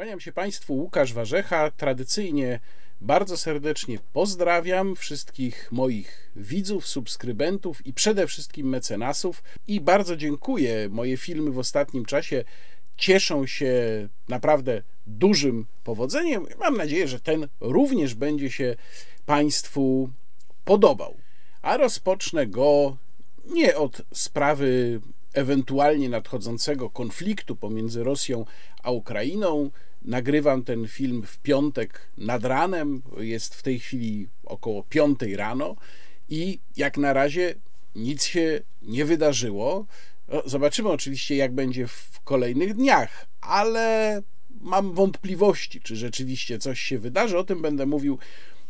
Kłaniam się Państwu, Łukasz Warzecha. Tradycyjnie bardzo serdecznie pozdrawiam wszystkich moich widzów, subskrybentów i przede wszystkim mecenasów. I bardzo dziękuję. Moje filmy w ostatnim czasie cieszą się naprawdę dużym powodzeniem. Mam nadzieję, że ten również będzie się Państwu podobał. A rozpocznę go nie od sprawy ewentualnie nadchodzącego konfliktu pomiędzy Rosją a Ukrainą. Nagrywam ten film w piątek nad ranem, jest w tej chwili około piątej rano i jak na razie nic się nie wydarzyło. Zobaczymy oczywiście, jak będzie w kolejnych dniach, ale mam wątpliwości, czy rzeczywiście coś się wydarzy. O tym będę mówił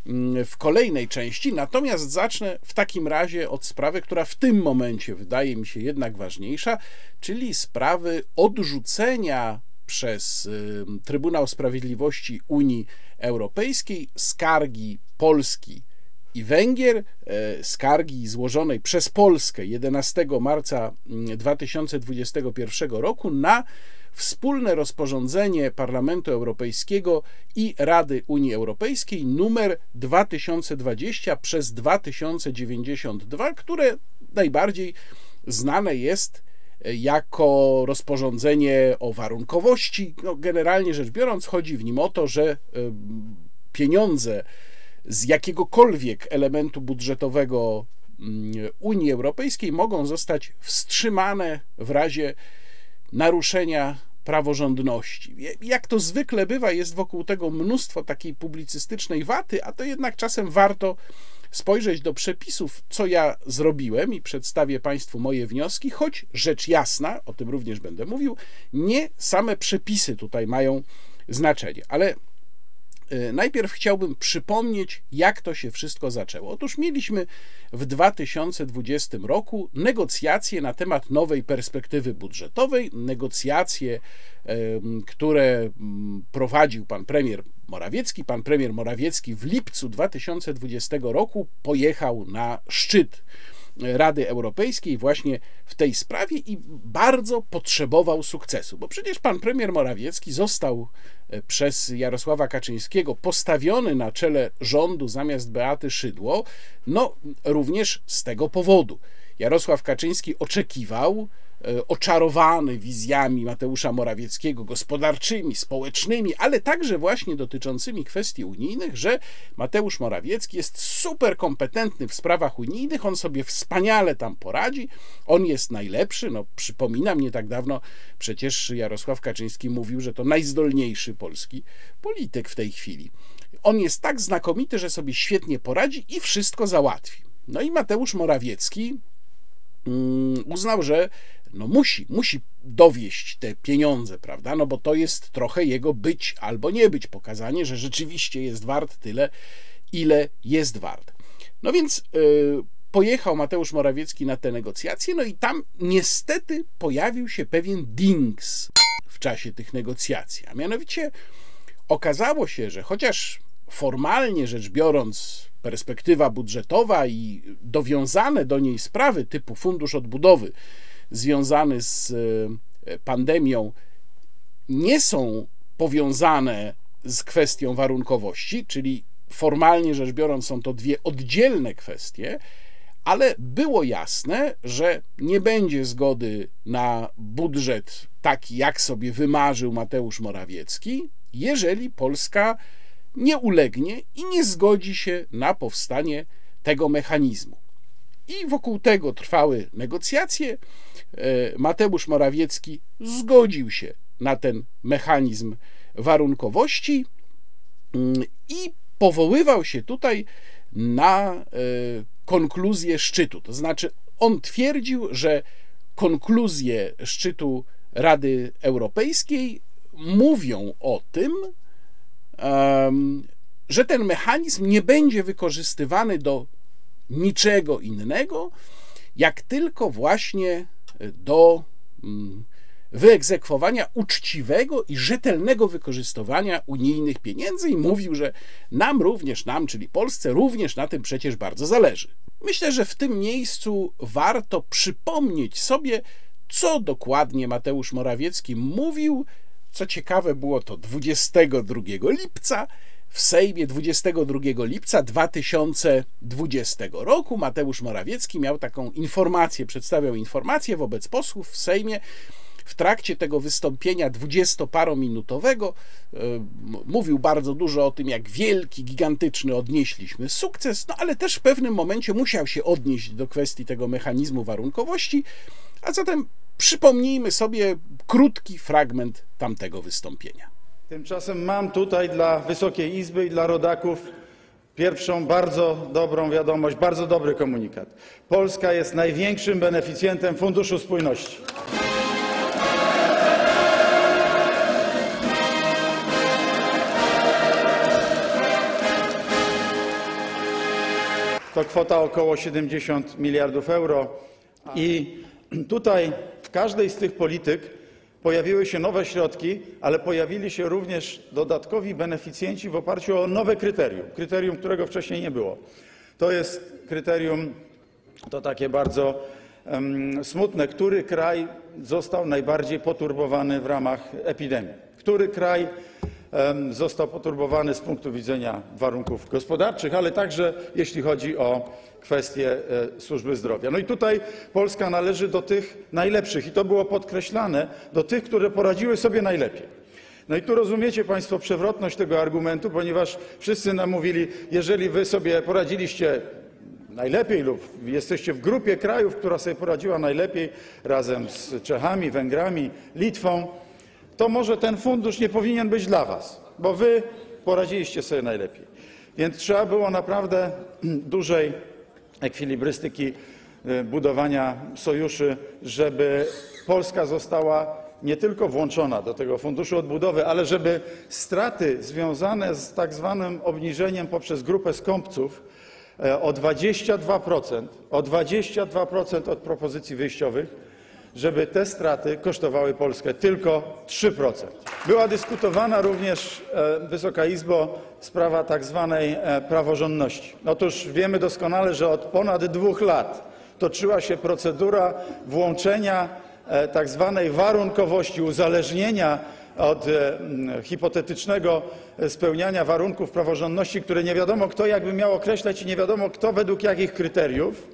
mm, w kolejnej części. Natomiast zacznę w takim razie od sprawy, która w tym momencie wydaje mi się jednak ważniejsza, czyli sprawy odrzucenia przez Trybunał Sprawiedliwości Unii Europejskiej skargi Polski i Węgier, e, skargi złożonej przez Polskę 11 marca 2021 mm, roku na wspólne rozporządzenie Parlamentu Europejskiego i Rady Unii Europejskiej numer 2020 przez 2092, które najbardziej znane jest jako rozporządzenie o warunkowości. No, generalnie rzecz biorąc, chodzi w nim o to, że pieniądze z jakiegokolwiek elementu budżetowego mm, Unii Europejskiej mogą zostać wstrzymane w razie naruszenia praworządności. Jak to zwykle bywa, jest wokół tego mnóstwo takiej publicystycznej waty, a to jednak czasem warto spojrzeć do przepisów, co ja zrobiłem i przedstawię Państwu moje wnioski, choć rzecz jasna, o tym również będę mówił, nie same przepisy tutaj mają znaczenie, ale e, Najpierw chciałbym przypomnieć, jak to się wszystko zaczęło. Otóż mieliśmy w 2020 roku negocjacje na temat nowej perspektywy budżetowej, negocjacje, które prowadził pan premier Morawiecki. Pan premier Morawiecki w lipcu 2020 roku pojechał na szczyt Rady Europejskiej właśnie w tej sprawie i bardzo potrzebował sukcesu, bo przecież pan premier Morawiecki został e, przez Jarosława Kaczyńskiego postawiony na czele rządu zamiast Beaty Szydło, no również z tego powodu. Jarosław Kaczyński oczekiwał, E, oczarowany wizjami Mateusza Morawieckiego, gospodarczymi, społecznymi, ale także właśnie dotyczącymi kwestii unijnych, że Mateusz Morawiecki jest super kompetentny w sprawach unijnych, on sobie wspaniale tam poradzi, on jest najlepszy. No, przypominam, nie tak dawno przecież Jarosław Kaczyński mówił, że to najzdolniejszy polski polityk w tej chwili. On jest tak znakomity, że sobie świetnie poradzi i wszystko załatwi. No i Mateusz Morawiecki uznał, że no musi, musi dowieść te pieniądze, prawda? No bo to jest trochę jego być albo nie być, pokazanie, że rzeczywiście jest wart tyle, ile jest wart. No więc yy, pojechał Mateusz Morawiecki na te negocjacje, no i tam niestety pojawił się pewien dings w czasie tych negocjacji, a mianowicie okazało się, że chociaż formalnie rzecz biorąc, perspektywa budżetowa i dowiązane do niej sprawy typu fundusz odbudowy związany z e, pandemią nie są powiązane z kwestią warunkowości, czyli formalnie rzecz biorąc są to dwie oddzielne kwestie, ale było jasne, że nie będzie zgody na budżet taki, jak sobie wymarzył Mateusz Morawiecki, jeżeli Polska nie ulegnie i nie zgodzi się na powstanie tego mechanizmu. I wokół tego trwały negocjacje. E, Mateusz Morawiecki zgodził się na ten mechanizm warunkowości mm, i powoływał się tutaj na e, konkluzję szczytu. To znaczy, on twierdził, że konkluzje szczytu Rady Europejskiej mówią o tym, że ten mechanizm nie będzie wykorzystywany do niczego innego, jak tylko właśnie do mm, wyegzekwowania uczciwego i rzetelnego wykorzystywania unijnych pieniędzy i mówił, że nam również, nam, czyli Polsce, również na tym przecież bardzo zależy. Myślę, że w tym miejscu warto przypomnieć sobie, co dokładnie Mateusz Morawiecki mówił Co ciekawe, było to 22 lipca. W Sejmie 22 lipca 2020 roku Mateusz Morawiecki miał taką informację, przedstawiał informację wobec posłów w Sejmie, w trakcie tego wystąpienia dwudziestoparominutowego e, mówił bardzo dużo o tym, jak wielki, gigantyczny odnieśliśmy sukces, no ale też w pewnym momencie musiał się odnieść do kwestii tego mechanizmu warunkowości, a zatem przypomnijmy sobie krótki fragment tamtego wystąpienia. Tymczasem mam tutaj dla Wysokiej Izby i dla rodaków pierwszą bardzo dobrą wiadomość, bardzo dobry komunikat. Polska jest największym beneficjentem Funduszu Spójności. To kwota około 70 miliardów euro. I tutaj w każdej z tych polityk pojawiły się nowe środki, ale pojawili się również dodatkowi beneficjenci w oparciu o nowe kryterium, kryterium, którego wcześniej nie było. To jest kryterium, takie bardzo smutne, który kraj został najbardziej poturbowany w ramach epidemii, który kraj został poturbowany z punktu widzenia warunków gospodarczych, ale także jeśli chodzi o kwestie e, służby zdrowia. No i tutaj Polska należy do tych najlepszych i to było podkreślane, do tych, które poradziły sobie najlepiej. No i tu rozumiecie Państwo przewrotność tego argumentu, ponieważ wszyscy nam mówili, jeżeli wy sobie poradziliście najlepiej lub jesteście w grupie krajów, która sobie poradziła najlepiej razem z Czechami, Węgrami, Litwą, to może ten fundusz nie powinien być dla was, bo wy poradziliście sobie najlepiej. Więc trzeba było naprawdę dużej ekwilibrystyki y, budowania sojuszy, żeby Polska została nie tylko włączona do tego funduszu odbudowy, ale żeby straty związane z tak zwanym obniżeniem poprzez grupę skąpców e, o 22%, o 22% od propozycji wyjściowych żeby te straty kosztowały Polskę tylko 3%. Była dyskutowana również, e, Wysoka Izbo, sprawa tak zwanej e, praworządności. Otóż wiemy doskonale, że od ponad dwóch lat toczyła się procedura włączenia e, tak zwanej warunkowości, uzależnienia od hipotetycznego spełniania warunków praworządności, które nie wiadomo kto jakby miał określać i nie wiadomo kto według jakich kryteriów,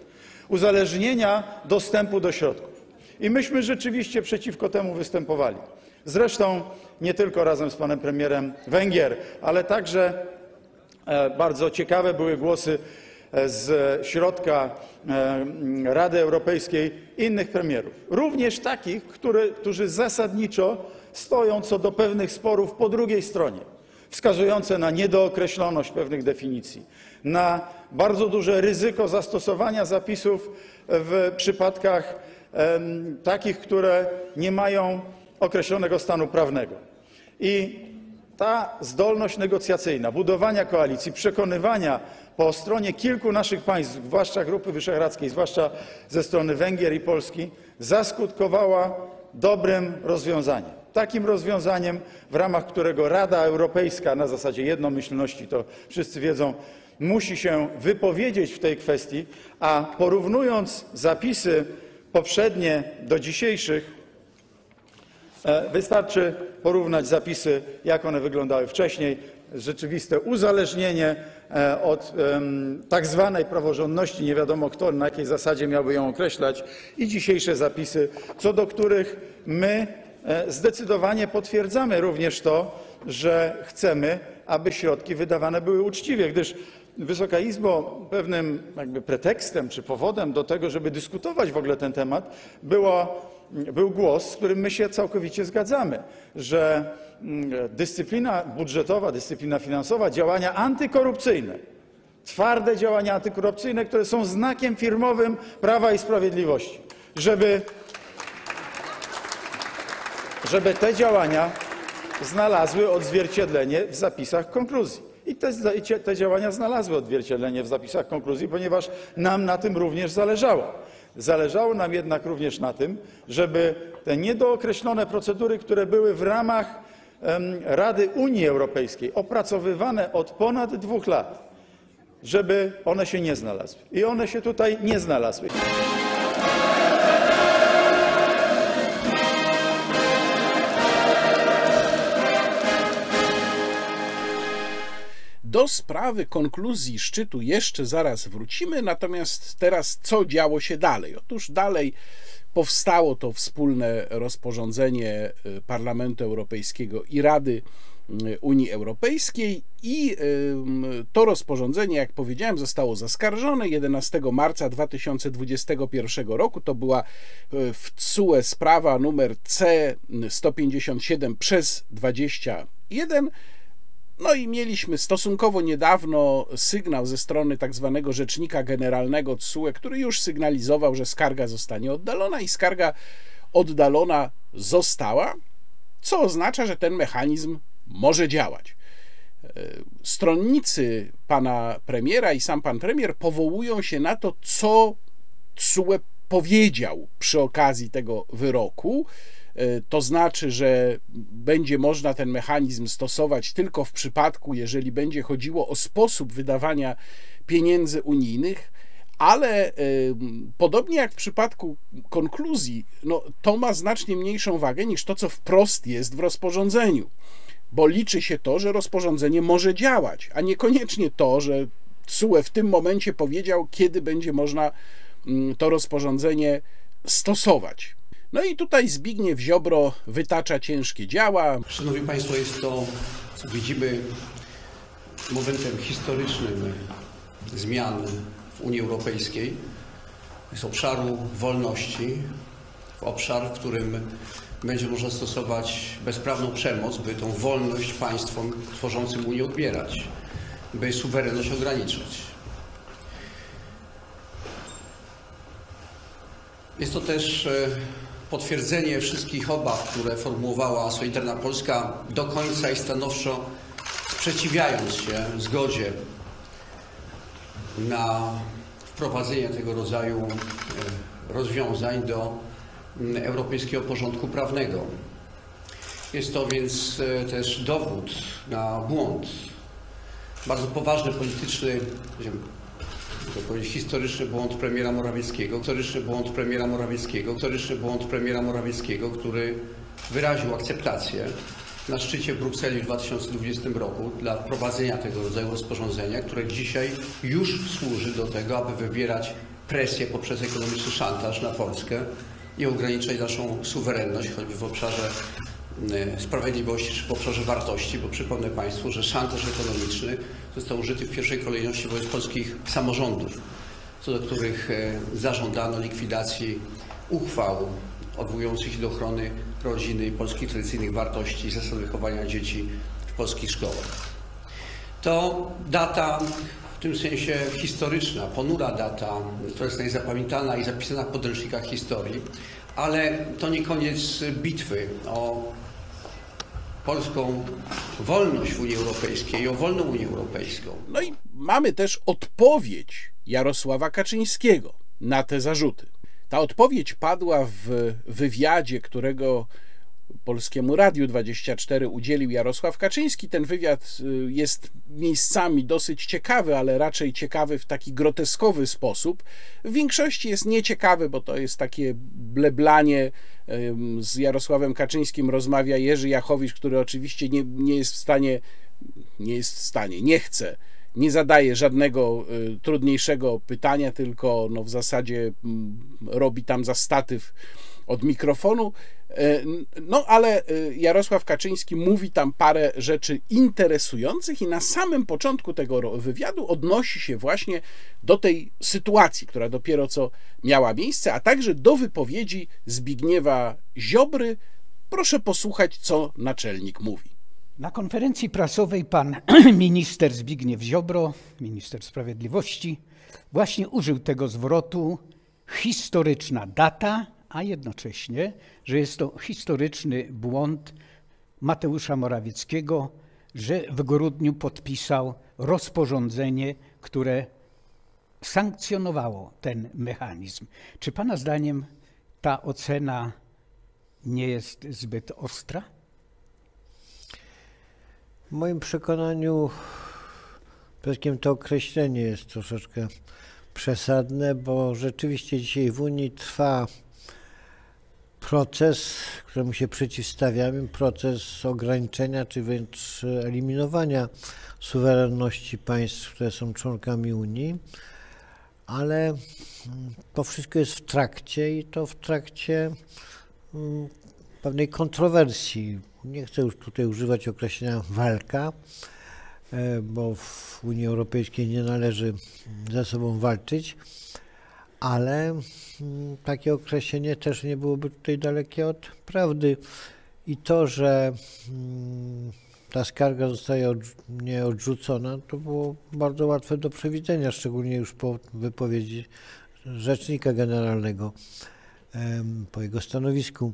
uzależnienia dostępu do środków. I myśmy rzeczywiście przeciwko temu występowali. Zresztą nie tylko razem z panem premierem Węgier, ale także e, bardzo ciekawe były głosy e, z środka e, Rady Europejskiej innych premierów, również takich, którzy zasadniczo stoją co do pewnych sporów po drugiej stronie, wskazujące na niedookreśloność pewnych definicji, na bardzo duże ryzyko zastosowania zapisów w przypadkach takich, które nie mają określonego stanu prawnego. I ta zdolność negocjacyjna, budowania koalicji, przekonywania po stronie kilku naszych państw, zwłaszcza Grupy Wyszehradzkiej, zwłaszcza ze strony Węgier i Polski, zaskutkowała dobrym rozwiązaniem. Takim rozwiązaniem, w ramach którego Rada Europejska na zasadzie jednomyślności, to wszyscy wiedzą, musi się wypowiedzieć w tej kwestii, a porównując zapisy poprzednie do dzisiejszych, e, wystarczy porównać zapisy, jak one wyglądały wcześniej. Rzeczywiste uzależnienie e, od tak zwanej praworządności, nie wiadomo kto na jakiej zasadzie miałby ją określać, i dzisiejsze zapisy, co do których my e, zdecydowanie potwierdzamy również to, że chcemy, aby środki wydawane były uczciwie, gdyż Wysoka Izbo, pewnym jakby pretekstem czy powodem do tego, żeby dyskutować w ogóle ten temat, było, był głos, z którym my się całkowicie zgadzamy, że mm, dyscyplina budżetowa, dyscyplina finansowa, działania antykorupcyjne, twarde działania antykorupcyjne, które są znakiem firmowym Prawa i Sprawiedliwości, żeby, żeby te działania znalazły odzwierciedlenie w zapisach konkluzji. I te, te działania znalazły odzwierciedlenie w zapisach konkluzji, ponieważ nam na tym również zależało. Zależało nam jednak również na tym, żeby te niedookreślone procedury, które były w ramach Rady Unii Europejskiej opracowywane od ponad dwóch lat, żeby one się nie znalazły. I one się tutaj nie znalazły. Do sprawy konkluzji szczytu jeszcze zaraz wrócimy, natomiast teraz co działo się dalej? Otóż dalej powstało to wspólne rozporządzenie y, Parlamentu Europejskiego i Rady y, Unii Europejskiej i to rozporządzenie, jak powiedziałem, zostało zaskarżone 11 marca 2021 roku. To była y, w CUE sprawa numer C 157 przez 21 no i mieliśmy stosunkowo niedawno sygnał ze strony tak zwanego rzecznika generalnego TSUE, który już sygnalizował, że skarga zostanie oddalona i skarga oddalona została, co oznacza, że ten mechanizm może działać. E, stronnicy pana premiera i sam pan premier powołują się na to, co TSUE powiedział przy okazji tego wyroku to znaczy, że będzie można ten mechanizm stosować tylko w przypadku, jeżeli będzie chodziło o sposób wydawania pieniędzy unijnych, ale e, podobnie jak w przypadku konkluzji, no, to ma znacznie mniejszą wagę niż to, co wprost jest w rozporządzeniu, bo liczy się to, że rozporządzenie może działać, a niekoniecznie to, że TSUE w tym momencie powiedział, kiedy będzie można mm, to rozporządzenie stosować. No i tutaj Zbigniew Ziobro wytacza ciężkie działa. Szanowni Państwo, jest to, widzimy, momentem historycznym zmian w Unii Europejskiej. Z obszaru wolności, obszar, w którym będzie można stosować bezprawną przemoc, by tą wolność państwom tworzącym Unię odbierać, by suwerenność ograniczać. Jest to też e, potwierdzenie wszystkich obaw, które formułowała Solidarna Polska do końca i stanowczo sprzeciwiając się zgodzie na wprowadzenie tego rodzaju e, rozwiązań do europejskiego porządku prawnego. Jest to więc e, też dowód na błąd, bardzo poważny polityczny, to powiedzieć, historyczny błąd premiera Morawieckiego, historyczny błąd premiera Morawieckiego, historyczny błąd premiera Morawieckiego, który wyraził akceptację na szczycie w Brukseli w 2020 roku dla wprowadzenia tego rodzaju rozporządzenia, które dzisiaj już służy do tego, aby wywierać presję poprzez ekonomiczny szantaż na Polskę i ograniczać naszą suwerenność, choćby w obszarze sprawiedliwości czy w obszarze wartości, bo przypomnę Państwu, że szantaż ekonomiczny został użyty w pierwszej kolejności wobec polskich samorządów, co do których e, zażądano likwidacji uchwał odwołujących się do ochrony rodziny i polskich tradycyjnych wartości i zasad wychowania dzieci w polskich szkołach. To data w tym sensie historyczna, ponura data, która jest najzapamiętana i zapisana w podręcznikach historii, ale to nie koniec bitwy o polską wolność w Unii Europejskiej o wolną Unię Europejską. No i mamy też odpowiedź Jarosława Kaczyńskiego na te zarzuty. Ta odpowiedź padła w wywiadzie, którego Polskiemu Radiu 24 udzielił Jarosław Kaczyński. Ten wywiad y, jest miejscami dosyć ciekawy, ale raczej ciekawy w taki groteskowy sposób. W większości jest nieciekawy, bo to jest takie bleblanie. Z Jarosławem Kaczyńskim rozmawia Jerzy Jachowicz, który oczywiście nie, nie jest w stanie, nie jest w stanie, nie chce nie zadaje żadnego y, trudniejszego pytania, tylko no w zasadzie mm, robi tam za statyw od mikrofonu. E, no, ale e, Jarosław Kaczyński mówi tam parę rzeczy interesujących, i na samym początku tego wywiadu odnosi się właśnie do tej sytuacji, która dopiero co miała miejsce, a także do wypowiedzi Zbigniewa Ziobry. Proszę posłuchać, co naczelnik mówi. Na konferencji prasowej pan minister Zbigniew Ziobro, minister sprawiedliwości, właśnie użył tego zwrotu historyczna data a jednocześnie, że jest to historyczny błąd Mateusza Morawieckiego, że w grudniu podpisał rozporządzenie, które sankcjonowało ten mechanizm. Czy Pana zdaniem ta ocena nie jest zbyt ostra? W moim przekonaniu, pewnie to określenie jest troszeczkę przesadne, bo rzeczywiście dzisiaj w Unii trwa proces, któremu się przeciwstawiamy, proces ograniczenia czy wręcz eliminowania suwerenności państw, które są członkami Unii, ale mm, to wszystko jest w trakcie i to w trakcie mm, pewnej kontrowersji. Nie chcę już tutaj używać określenia walka, e, bo w Unii Europejskiej nie należy ze sobą walczyć, ale mm, takie określenie też nie byłoby tutaj dalekie od prawdy. I to, że mm, ta skarga zostaje nie odrzucona, to było bardzo łatwe do przewidzenia, szczególnie już po wypowiedzi rzecznika generalnego, po jego stanowisku.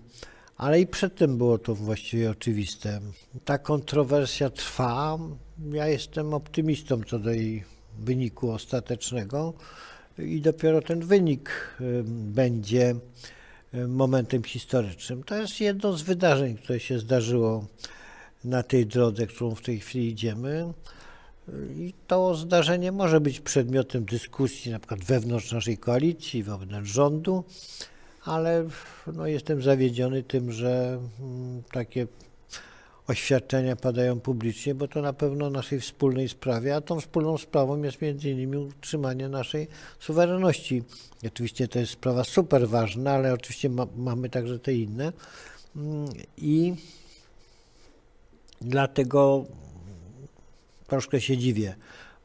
Ale i przedtem było to właściwie oczywiste. Ta kontrowersja trwa. Ja jestem optymistą co do jej wyniku ostatecznego i dopiero ten wynik będzie momentem historycznym. To jest jedno z wydarzeń, które się zdarzyło na tej drodze, którą w tej chwili idziemy. I to zdarzenie może być przedmiotem dyskusji na przykład wewnątrz naszej koalicji, wewnątrz rządu, ale no, jestem zawiedziony tym, że mm, takie oświadczenia padają publicznie, bo to na pewno naszej wspólnej sprawie, a tą wspólną sprawą jest między innymi utrzymanie naszej suwerenności. Oczywiście to jest sprawa super ważna, ale oczywiście ma, mamy także te inne. Mm, I dlatego troszkę się dziwię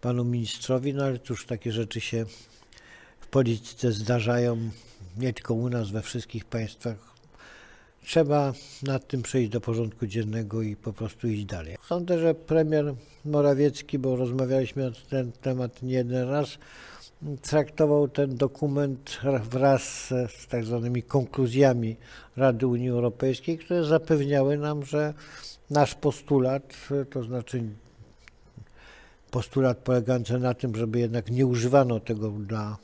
panu ministrowi, no ale cóż, takie rzeczy się w polityce zdarzają nie tylko u nas, we wszystkich państwach Trzeba nad tym przejść do porządku dziennego i po prostu iść dalej. Sądzę, że premier Morawiecki, bo rozmawialiśmy na ten temat nie jeden raz, traktował ten dokument wraz z tak zwanymi konkluzjami Rady Unii Europejskiej, które zapewniały nam, że nasz postulat, to znaczy postulat polegający na tym, żeby jednak nie używano tego dla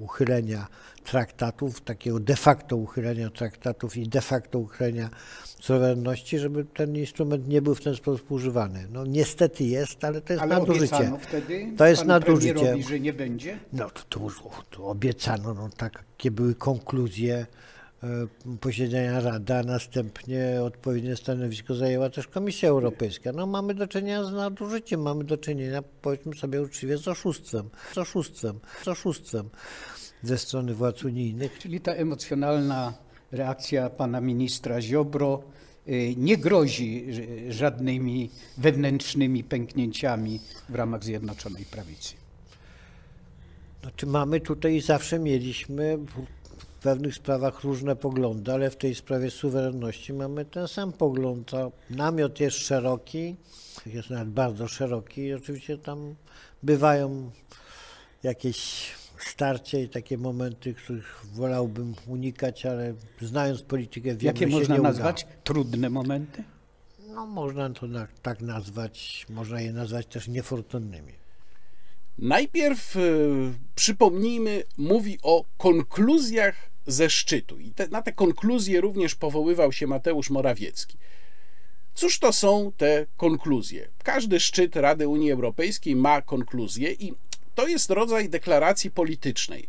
uchylenia traktatów, takiego de facto uchylenia traktatów i de facto uchylenia suwerenności, żeby ten instrument nie był w ten sposób używany. No niestety jest, ale to jest ale nadużycie. wtedy to jest nadużycie. że nie będzie? No to, to, to obiecano, no takie były konkluzje e, posiedzenia Rady, a następnie odpowiednie stanowisko zajęła też Komisja Europejska. No mamy do czynienia z nadużyciem, mamy do czynienia, powiedzmy sobie uczciwie, z oszustwem, z oszustwem, z oszustwem ze strony władz unijnych. Czyli ta emocjonalna reakcja pana ministra Ziobro y, nie grozi żadnymi wewnętrznymi pęknięciami w ramach Zjednoczonej Prawicy. Znaczy mamy tutaj, zawsze mieliśmy w pewnych sprawach różne poglądy, ale w tej sprawie suwerenności mamy ten sam pogląd. A namiot jest szeroki, jest nawet bardzo szeroki i oczywiście tam bywają jakieś starcie i takie momenty, których wolałbym unikać, ale znając politykę wiem, Jakie że można nie nazwać uda. trudne momenty? No można to na, tak nazwać, można je nazwać też niefortunnymi. Najpierw y, przypomnijmy, mówi o konkluzjach ze szczytu. I te, na te konkluzje również powoływał się Mateusz Morawiecki. Cóż to są te konkluzje? Każdy szczyt Rady Unii Europejskiej ma konkluzje i to jest rodzaj deklaracji politycznej.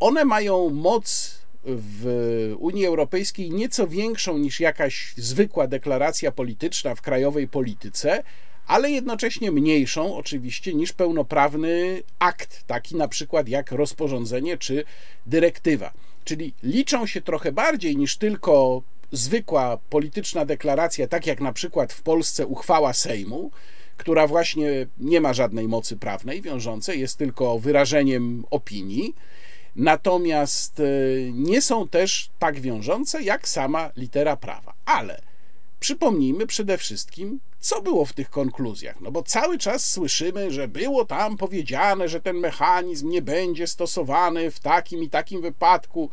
One mają moc w Unii Europejskiej nieco większą niż jakaś zwykła deklaracja polityczna w krajowej polityce, ale jednocześnie mniejszą oczywiście niż pełnoprawny akt, taki na przykład jak rozporządzenie czy dyrektywa. Czyli liczą się trochę bardziej niż tylko zwykła polityczna deklaracja, tak jak na przykład w Polsce uchwała Sejmu, która właśnie nie ma żadnej mocy prawnej wiążącej, jest tylko wyrażeniem opinii. Natomiast e, nie są też tak wiążące jak sama litera prawa. Ale przypomnijmy przede wszystkim, co było w tych konkluzjach. No bo cały czas słyszymy, że było tam powiedziane, że ten mechanizm nie będzie stosowany w takim i takim wypadku.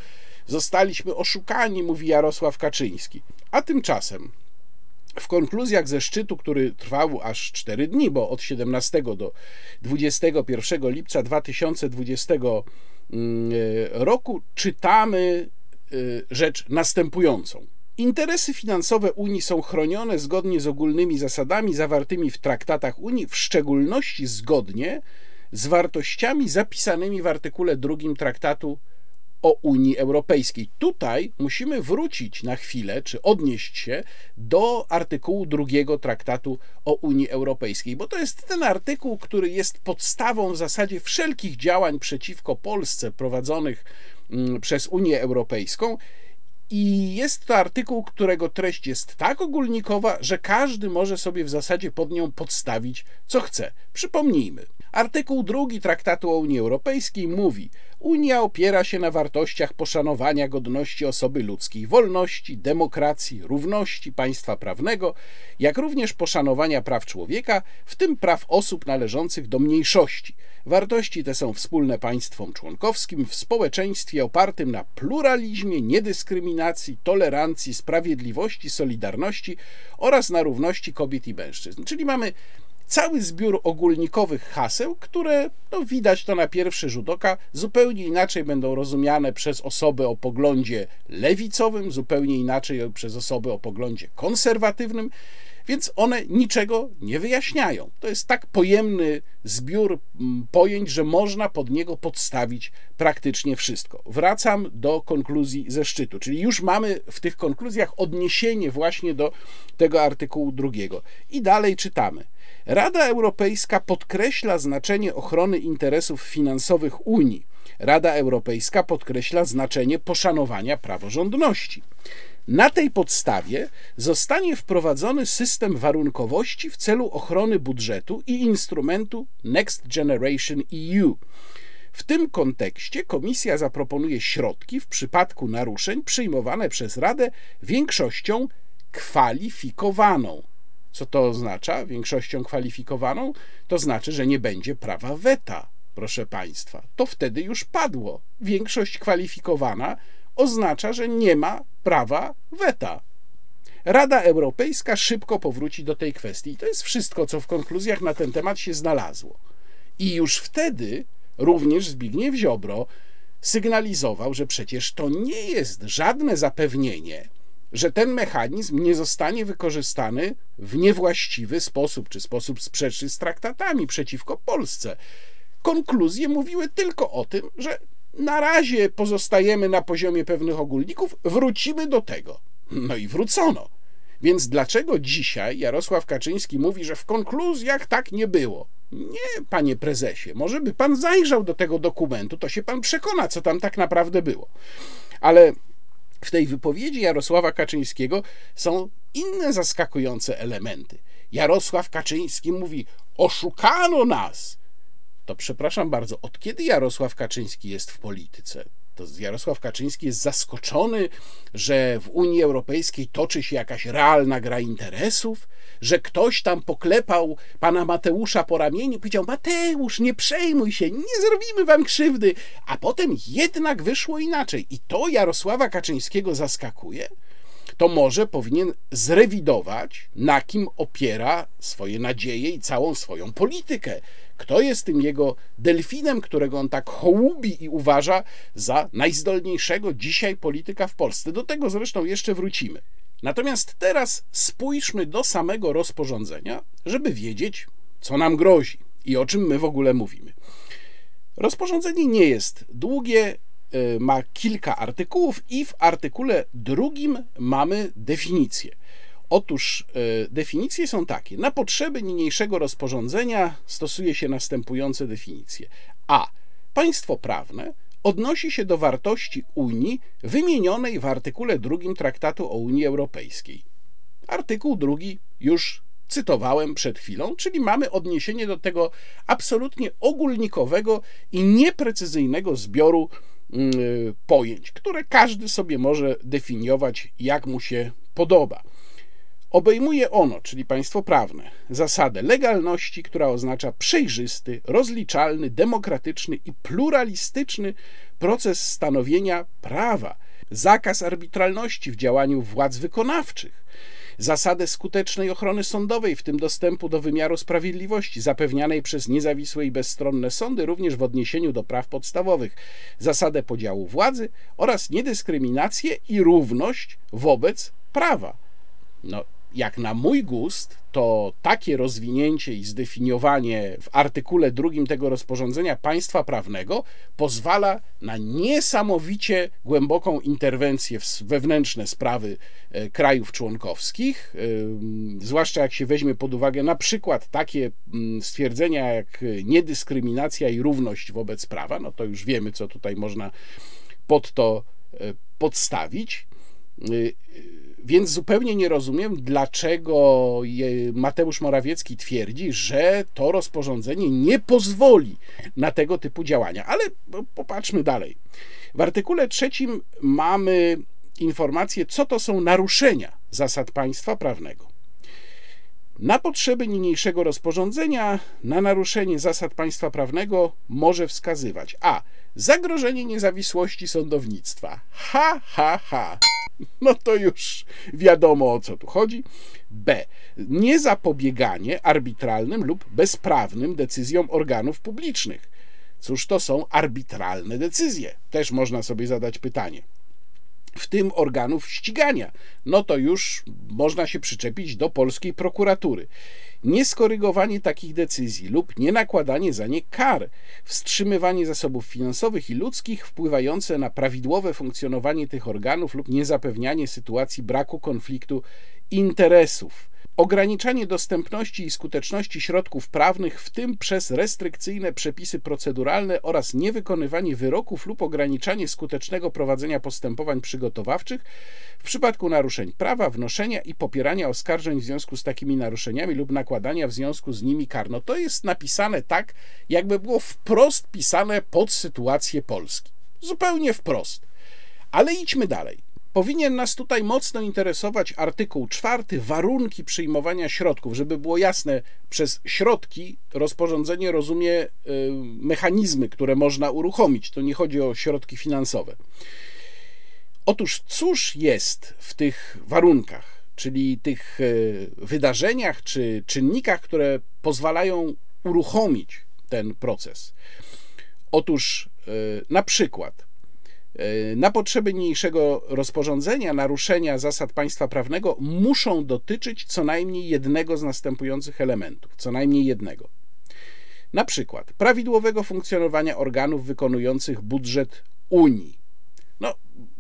Zostaliśmy oszukani, mówi Jarosław Kaczyński. A tymczasem w konkluzjach ze szczytu, który trwał aż 4 dni, bo od 17 do 21 lipca 2020 mm, roku, czytamy y, rzecz następującą. Interesy finansowe Unii są chronione zgodnie z ogólnymi zasadami zawartymi w traktatach Unii, w szczególności zgodnie z wartościami zapisanymi w artykule 2 traktatu o Unii Europejskiej. Tutaj musimy wrócić na chwilę, czy odnieść się do artykułu drugiego traktatu o Unii Europejskiej, bo to jest ten artykuł, który jest podstawą w zasadzie wszelkich działań przeciwko Polsce prowadzonych mm, przez Unię Europejską. I jest to artykuł, którego treść jest tak ogólnikowa, że każdy może sobie w zasadzie pod nią podstawić, co chce. Przypomnijmy. Artykuł drugi Traktatu o Unii Europejskiej mówi: Unia opiera się na wartościach poszanowania godności osoby ludzkiej, wolności, demokracji, równości państwa prawnego, jak również poszanowania praw człowieka, w tym praw osób należących do mniejszości. Wartości te są wspólne państwom członkowskim w społeczeństwie opartym na pluralizmie, niedyskryminacji, tolerancji, sprawiedliwości, solidarności oraz na równości kobiet i mężczyzn. Czyli mamy cały zbiór ogólnikowych haseł, które no, widać to na pierwszy rzut oka, zupełnie inaczej będą rozumiane przez osoby o poglądzie lewicowym, zupełnie inaczej przez osoby o poglądzie konserwatywnym, więc one niczego nie wyjaśniają. To jest tak pojemny zbiór pojęć, że można pod niego podstawić praktycznie wszystko. Wracam do konkluzji ze szczytu, czyli już mamy w tych konkluzjach odniesienie właśnie do tego artykułu drugiego. I dalej czytamy. Rada Europejska podkreśla znaczenie ochrony interesów finansowych Unii. Rada Europejska podkreśla znaczenie poszanowania praworządności. Na tej podstawie zostanie wprowadzony system warunkowości w celu ochrony budżetu i instrumentu Next Generation EU. W tym kontekście Komisja zaproponuje środki w przypadku naruszeń przyjmowane przez Radę większością kwalifikowaną. Co to oznacza? Większością kwalifikowaną? To znaczy, że nie będzie prawa weta, proszę Państwa. To wtedy już padło. Większość kwalifikowana oznacza, że nie ma prawa weta. Rada Europejska szybko powróci do tej kwestii. I to jest wszystko, co w konkluzjach na ten temat się znalazło. I już wtedy również Zbigniew Ziobro sygnalizował, że przecież to nie jest żadne zapewnienie, że ten mechanizm nie zostanie wykorzystany w niewłaściwy sposób, czy sposób sprzeczny z traktatami przeciwko Polsce. Konkluzje mówiły tylko o tym, że na razie pozostajemy na poziomie pewnych ogólników, wrócimy do tego. No i wrócono. Więc dlaczego dzisiaj Jarosław Kaczyński mówi, że w konkluzjach tak nie było? Nie, panie prezesie, może by pan zajrzał do tego dokumentu, to się pan przekona, co tam tak naprawdę było. Ale w tej wypowiedzi Jarosława Kaczyńskiego są inne zaskakujące elementy. Jarosław Kaczyński mówi: Oszukano nas to przepraszam bardzo, od kiedy Jarosław Kaczyński jest w polityce? To Jarosław Kaczyński jest zaskoczony, że w Unii Europejskiej toczy się jakaś realna gra interesów, że ktoś tam poklepał pana Mateusza po ramieniu i powiedział: Mateusz, nie przejmuj się, nie zrobimy wam krzywdy. A potem jednak wyszło inaczej. I to Jarosława Kaczyńskiego zaskakuje to może powinien zrewidować, na kim opiera swoje nadzieje i całą swoją politykę. Kto jest tym jego delfinem, którego on tak hołubi i uważa za najzdolniejszego dzisiaj polityka w Polsce? Do tego zresztą jeszcze wrócimy. Natomiast teraz spójrzmy do samego rozporządzenia, żeby wiedzieć, co nam grozi i o czym my w ogóle mówimy. Rozporządzenie nie jest długie, ma kilka artykułów i w artykule drugim mamy definicję. Otóż e, definicje są takie. Na potrzeby niniejszego rozporządzenia stosuje się następujące definicje. A. Państwo prawne odnosi się do wartości Unii wymienionej w artykule drugim Traktatu o Unii Europejskiej. Artykuł drugi już cytowałem przed chwilą, czyli mamy odniesienie do tego absolutnie ogólnikowego i nieprecyzyjnego zbioru pojęć, które każdy sobie może definiować jak mu się podoba. Obejmuje ono, czyli państwo prawne, zasadę legalności, która oznacza przejrzysty, rozliczalny, demokratyczny i pluralistyczny proces stanowienia prawa, zakaz arbitralności w działaniu władz wykonawczych, zasadę skutecznej ochrony sądowej, w tym dostępu do wymiaru sprawiedliwości, zapewnianej przez niezawisłe i bezstronne sądy, również w odniesieniu do praw podstawowych, zasadę podziału władzy oraz niedyskryminację i równość wobec prawa. No, jak na mój gust, to takie rozwinięcie i zdefiniowanie w artykule drugim tego rozporządzenia państwa prawnego pozwala na niesamowicie głęboką interwencję w wewnętrzne sprawy e, krajów członkowskich, zwłaszcza jak się weźmie pod uwagę na przykład takie mm, stwierdzenia jak niedyskryminacja i równość wobec prawa, no to już wiemy, co tutaj można pod to e, podstawić. Więc zupełnie nie rozumiem, dlaczego Mateusz Morawiecki twierdzi, że to rozporządzenie nie pozwoli na tego typu działania. Ale popatrzmy dalej. W artykule trzecim mamy informację, co to są naruszenia zasad państwa prawnego. Na potrzeby niniejszego rozporządzenia na naruszenie zasad państwa prawnego może wskazywać a. zagrożenie niezawisłości sądownictwa. Ha, ha, ha. No to już wiadomo o co tu chodzi. B. Niezapobieganie arbitralnym lub bezprawnym decyzjom organów publicznych. Cóż to są arbitralne decyzje? Też można sobie zadać pytanie w tym organów ścigania. No to już można się przyczepić do polskiej prokuratury. Nieskorygowanie takich decyzji lub nie nakładanie za nie kar, wstrzymywanie zasobów finansowych i ludzkich wpływające na prawidłowe funkcjonowanie tych organów lub niezapewnianie sytuacji braku konfliktu interesów ograniczanie dostępności i skuteczności środków prawnych, w tym przez restrykcyjne przepisy proceduralne oraz niewykonywanie wyroków lub ograniczanie skutecznego prowadzenia postępowań przygotowawczych w przypadku naruszeń prawa, wnoszenia i popierania oskarżeń w związku z takimi naruszeniami lub nakładania w związku z nimi kar. No to jest napisane tak, jakby było wprost pisane pod sytuację Polski. Zupełnie wprost. Ale idźmy dalej. Powinien nas tutaj mocno interesować artykuł czwarty, warunki przyjmowania środków. Żeby było jasne, przez środki rozporządzenie rozumie y, mechanizmy, które można uruchomić. To nie chodzi o środki finansowe. Otóż cóż jest w tych warunkach, czyli tych y, wydarzeniach czy czynnikach, które pozwalają uruchomić ten proces? Otóż y, na przykład E, na potrzeby niniejszego rozporządzenia naruszenia zasad państwa prawnego muszą dotyczyć co najmniej jednego z następujących elementów, co najmniej jednego. Na przykład prawidłowego funkcjonowania organów wykonujących budżet Unii. No,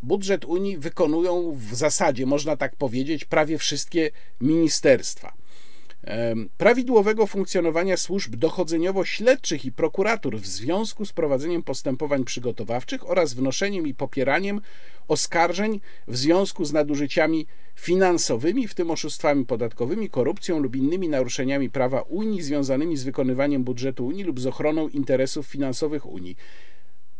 budżet Unii wykonują w zasadzie, można tak powiedzieć, prawie wszystkie ministerstwa prawidłowego funkcjonowania służb dochodzeniowo-śledczych i prokuratur w związku z prowadzeniem postępowań przygotowawczych oraz wnoszeniem i popieraniem oskarżeń w związku z nadużyciami finansowymi, w tym oszustwami podatkowymi, korupcją lub innymi naruszeniami prawa Unii związanymi z wykonywaniem budżetu Unii lub z ochroną interesów finansowych Unii.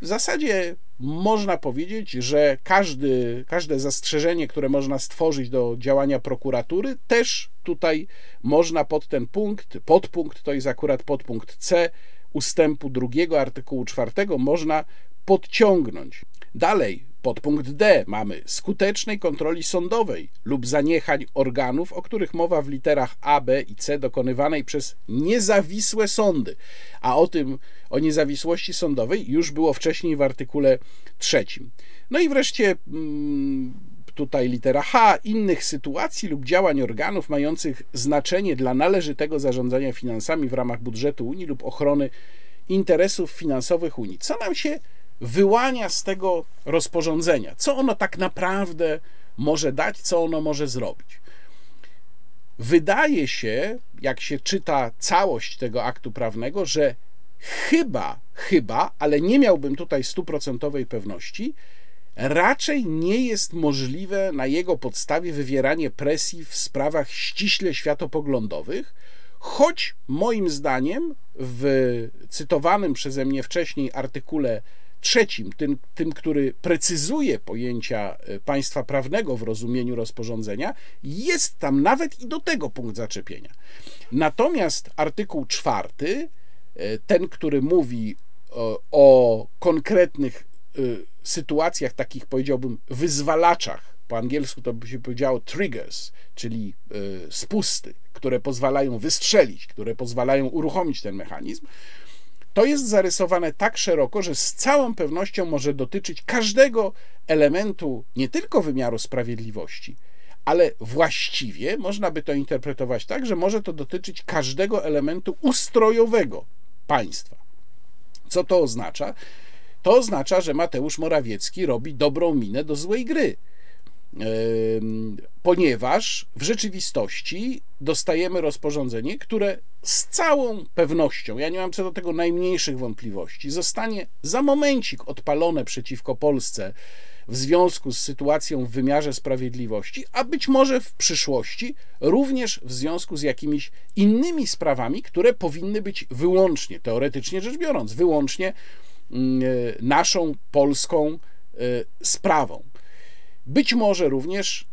W zasadzie można powiedzieć, że każdy, każde zastrzeżenie, które można stworzyć do działania prokuratury, też tutaj można pod ten punkt, podpunkt, to jest akurat podpunkt C ustępu drugiego artykułu czwartego, można podciągnąć. Dalej, Podpunkt D mamy skutecznej kontroli sądowej lub zaniechań organów, o których mowa w literach A, B i C dokonywanej przez niezawisłe sądy. A o tym, o niezawisłości sądowej już było wcześniej w artykule trzecim. No i wreszcie mm, tutaj litera H, innych sytuacji lub działań organów mających znaczenie dla należytego zarządzania finansami w ramach budżetu Unii lub ochrony interesów finansowych Unii. Co nam się wyłania z tego rozporządzenia. Co ono tak naprawdę może dać, co ono może zrobić. Wydaje się, jak się czyta całość tego aktu prawnego, że chyba, chyba, ale nie miałbym tutaj stuprocentowej pewności, raczej nie jest możliwe na jego podstawie wywieranie presji w sprawach ściśle światopoglądowych, choć moim zdaniem w cytowanym przeze mnie wcześniej artykule trzecim, tym, tym, który precyzuje pojęcia e, państwa prawnego w rozumieniu rozporządzenia, jest tam nawet i do tego punkt zaczepienia. Natomiast artykuł czwarty, e, ten, który mówi o, o konkretnych e, sytuacjach, takich powiedziałbym wyzwalaczach, po angielsku to by się powiedziało triggers, czyli spusty, które pozwalają wystrzelić, które pozwalają uruchomić ten mechanizm, to jest zarysowane tak szeroko, że z całą pewnością może dotyczyć każdego elementu nie tylko wymiaru sprawiedliwości, ale właściwie można by to interpretować tak, że może to dotyczyć każdego elementu ustrojowego państwa. Co to oznacza? To oznacza, że Mateusz Morawiecki robi dobrą minę do złej gry ponieważ w rzeczywistości dostajemy rozporządzenie, które z całą pewnością, ja nie mam co do tego najmniejszych wątpliwości, zostanie za momencik odpalone przeciwko Polsce w związku z sytuacją w wymiarze sprawiedliwości, a być może w przyszłości również w związku z jakimiś innymi sprawami, które powinny być wyłącznie, teoretycznie rzecz biorąc, wyłącznie mm, naszą polską e, sprawą. Być może również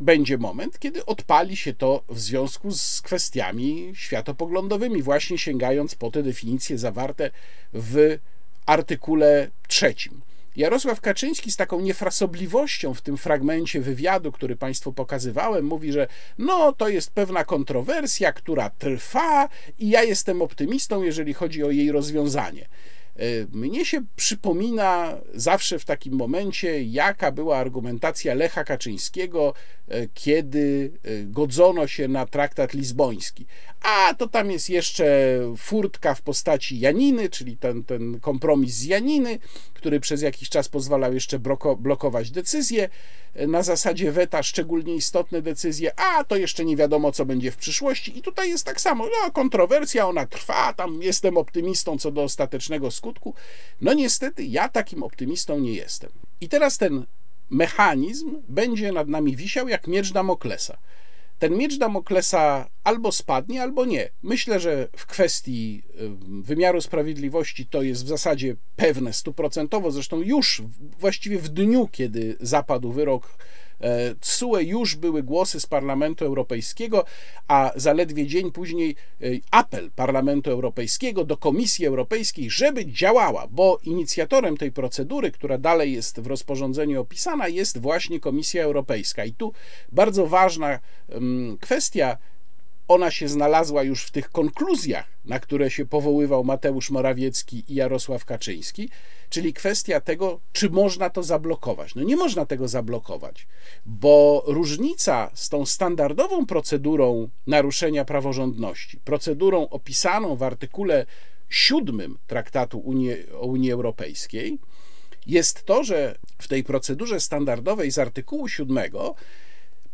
będzie moment, kiedy odpali się to w związku z kwestiami światopoglądowymi, właśnie sięgając po te definicje zawarte w artykule trzecim. Jarosław Kaczyński z taką niefrasobliwością w tym fragmencie wywiadu, który Państwu pokazywałem, mówi, że no to jest pewna kontrowersja, która trwa i ja jestem optymistą, jeżeli chodzi o jej rozwiązanie. E, mnie się przypomina zawsze w takim momencie, jaka była argumentacja Lecha Kaczyńskiego, e, kiedy e, godzono się na traktat lizboński. A to tam jest jeszcze furtka w postaci Janiny, czyli ten, ten kompromis z Janiny, który przez jakiś czas pozwalał jeszcze blokować decyzje na zasadzie weta, szczególnie istotne decyzje, a to jeszcze nie wiadomo, co będzie w przyszłości. I tutaj jest tak samo, no, kontrowersja, ona trwa, tam jestem optymistą co do ostatecznego skutku. No niestety, ja takim optymistą nie jestem. I teraz ten mechanizm będzie nad nami wisiał jak miecz Damoklesa ten miecz Damoklesa albo spadnie, albo nie. Myślę, że w kwestii wymiaru sprawiedliwości to jest w zasadzie pewne stuprocentowo. Zresztą już właściwie w dniu, kiedy zapadł wyrok TSUE już były głosy z Parlamentu Europejskiego, a zaledwie dzień później e, apel Parlamentu Europejskiego do Komisji Europejskiej, żeby działała, bo inicjatorem tej procedury, która dalej jest w rozporządzeniu opisana, jest właśnie Komisja Europejska. I tu bardzo ważna kwestia ona się znalazła już w tych konkluzjach, na które się powoływał Mateusz Morawiecki i Jarosław Kaczyński, czyli kwestia tego, czy można to zablokować. No nie można tego zablokować, bo różnica z tą standardową procedurą naruszenia praworządności, procedurą opisaną w artykule 7 Traktatu Unii, o Unii Europejskiej, jest to, że w tej procedurze standardowej z artykułu 7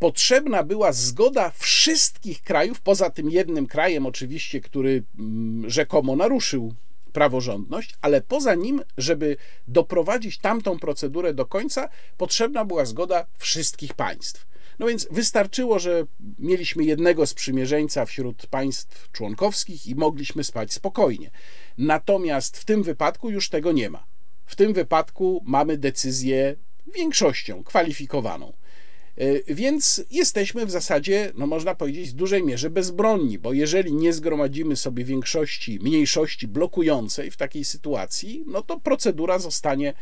potrzebna była zgoda wszystkich krajów, poza tym jednym krajem oczywiście, który mm, rzekomo naruszył praworządność, ale poza nim, żeby doprowadzić tamtą procedurę do końca, potrzebna była zgoda wszystkich państw. No więc wystarczyło, że mieliśmy jednego sprzymierzeńca wśród państw członkowskich i mogliśmy spać spokojnie. Natomiast w tym wypadku już tego nie ma. W tym wypadku mamy decyzję większością kwalifikowaną. E, więc jesteśmy w zasadzie, no można powiedzieć, w dużej mierze bezbronni, bo jeżeli nie zgromadzimy sobie większości, mniejszości blokującej w takiej sytuacji, no to procedura zostanie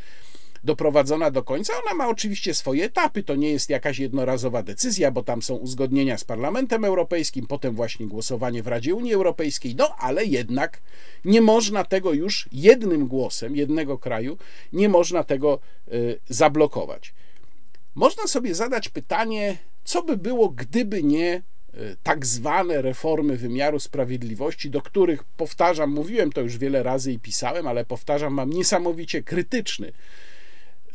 doprowadzona do końca. Ona ma oczywiście swoje etapy, to nie jest jakaś jednorazowa decyzja, bo tam są uzgodnienia z Parlamentem Europejskim, potem właśnie głosowanie w Radzie Unii Europejskiej, no ale jednak nie można tego już jednym głosem jednego kraju, nie można tego y, zablokować. Można sobie zadać pytanie, co by było, gdyby nie e, tak zwane reformy wymiaru sprawiedliwości, do których powtarzam, mówiłem to już wiele razy i pisałem, ale powtarzam, mam niesamowicie krytyczny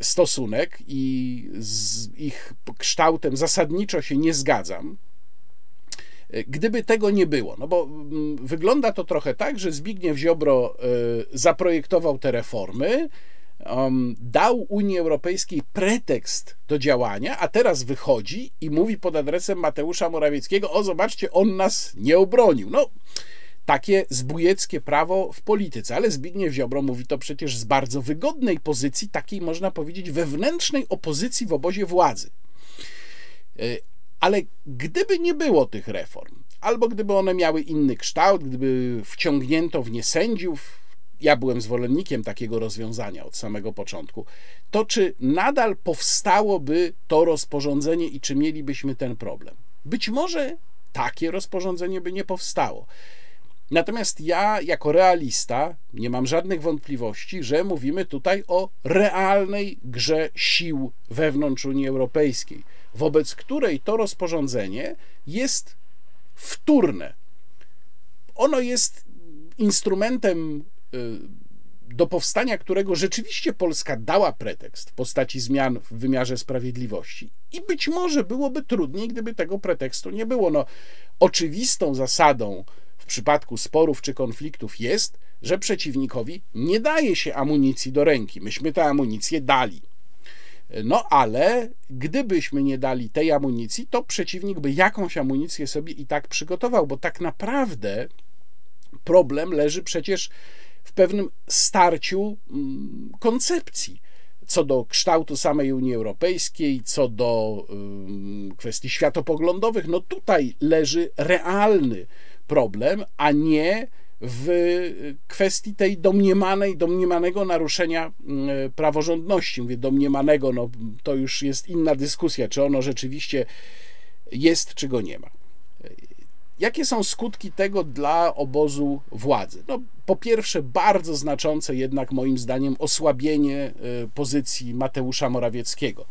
stosunek i z ich kształtem zasadniczo się nie zgadzam. E, gdyby tego nie było, no bo mm, wygląda to trochę tak, że Zbigniew Ziobro e, zaprojektował te reformy, um, dał Unii Europejskiej pretekst do działania, a teraz wychodzi i mówi pod adresem Mateusza Morawieckiego: O, zobaczcie, on nas nie obronił. No, takie zbójeckie prawo w polityce, ale Zbigniew Ziobro mówi to przecież z bardzo wygodnej pozycji, takiej można powiedzieć wewnętrznej opozycji w obozie władzy. E, ale gdyby nie było tych reform, albo gdyby one miały inny kształt, gdyby wciągnięto w nie sędziów, ja byłem zwolennikiem takiego rozwiązania od samego początku, to czy nadal powstałoby to rozporządzenie i czy mielibyśmy ten problem? Być może takie rozporządzenie by nie powstało. Natomiast ja, jako realista, nie mam żadnych wątpliwości, że mówimy tutaj o realnej grze sił wewnątrz Unii Europejskiej, wobec której to rozporządzenie jest wtórne. Ono jest instrumentem do powstania którego rzeczywiście Polska dała pretekst w postaci zmian w wymiarze sprawiedliwości. I być może byłoby trudniej, gdyby tego pretekstu nie było. No, oczywistą zasadą w przypadku sporów czy konfliktów jest, że przeciwnikowi nie daje się amunicji do ręki. Myśmy tę amunicję dali. No ale gdybyśmy nie dali tej amunicji, to przeciwnik by jakąś amunicję sobie i tak przygotował, bo tak naprawdę problem leży przecież w pewnym starciu mm, koncepcji co do kształtu samej Unii Europejskiej, co do kwestii światopoglądowych. No tutaj leży realny problem, a nie w kwestii tej domniemanej, domniemanego naruszenia mm, praworządności. Mówię domniemanego, no to już jest inna dyskusja, czy ono rzeczywiście jest, czy go nie ma. Jakie są skutki tego dla obozu władzy? No, po pierwsze, bardzo znaczące jednak moim zdaniem osłabienie e, pozycji Mateusza Morawieckiego.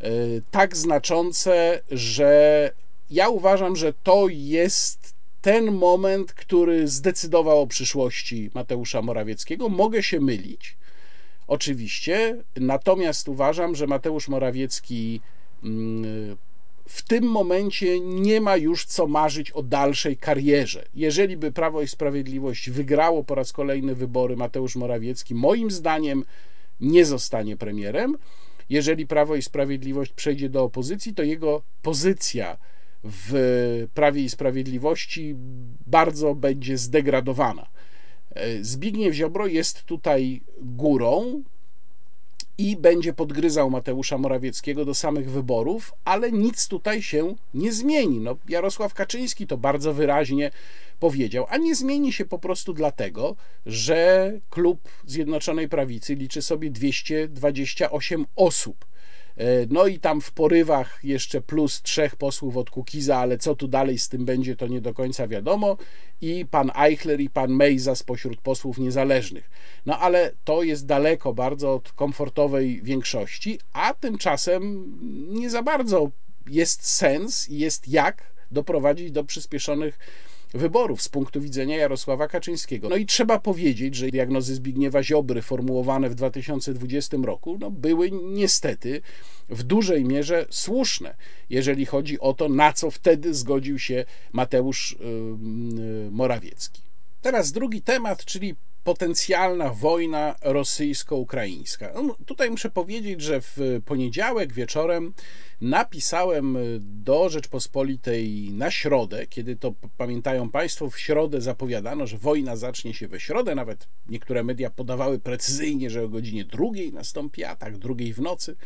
E, tak znaczące, że ja uważam, że to jest ten moment, który zdecydował o przyszłości Mateusza Morawieckiego. Mogę się mylić, oczywiście, natomiast uważam, że Mateusz Morawiecki mm, w tym momencie nie ma już co marzyć o dalszej karierze. Jeżeli by Prawo i Sprawiedliwość wygrało po raz kolejny wybory, Mateusz Morawiecki moim zdaniem nie zostanie premierem. Jeżeli Prawo i Sprawiedliwość przejdzie do opozycji, to jego pozycja w Prawie i Sprawiedliwości bardzo będzie zdegradowana. Zbigniew Ziobro jest tutaj górą, i będzie podgryzał Mateusza Morawieckiego do samych wyborów, ale nic tutaj się nie zmieni. No, Jarosław Kaczyński to bardzo wyraźnie powiedział, a nie zmieni się po prostu dlatego, że klub Zjednoczonej Prawicy liczy sobie 228 osób. E, no i tam w porywach jeszcze plus trzech posłów od Kukiza, ale co tu dalej z tym będzie, to nie do końca wiadomo. I pan Eichler i pan Mejza spośród posłów niezależnych. No ale to jest daleko bardzo od komfortowej większości, a tymczasem nie za bardzo jest sens i jest jak doprowadzić do przyspieszonych wyborów z punktu widzenia Jarosława Kaczyńskiego. No i trzeba powiedzieć, że diagnozy Zbigniewa Ziobry formułowane w 2020 roku no, były niestety w dużej mierze słuszne, jeżeli chodzi o to, na co wtedy zgodził się Mateusz yy, Morawiecki. Teraz drugi temat, czyli potencjalna wojna rosyjsko-ukraińska. No, tutaj muszę powiedzieć, że w poniedziałek wieczorem napisałem do Rzeczpospolitej na środę, kiedy to pamiętają Państwo, w środę zapowiadano, że wojna zacznie się we środę. Nawet niektóre media podawały precyzyjnie, że o godzinie drugiej nastąpi atak, drugiej w nocy.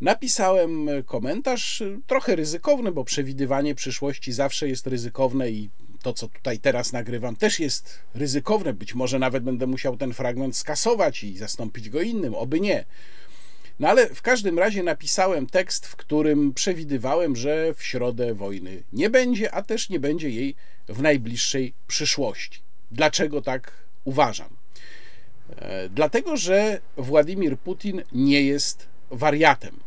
Napisałem komentarz trochę ryzykowny, bo przewidywanie przyszłości zawsze jest ryzykowne i to, co tutaj teraz nagrywam, też jest ryzykowne. Być może nawet będę musiał ten fragment skasować i zastąpić go innym, oby nie. No ale w każdym razie napisałem tekst, w którym przewidywałem, że w środę wojny nie będzie, a też nie będzie jej w najbliższej przyszłości. Dlaczego tak uważam? E, dlatego, że Władimir Putin nie jest wariatem.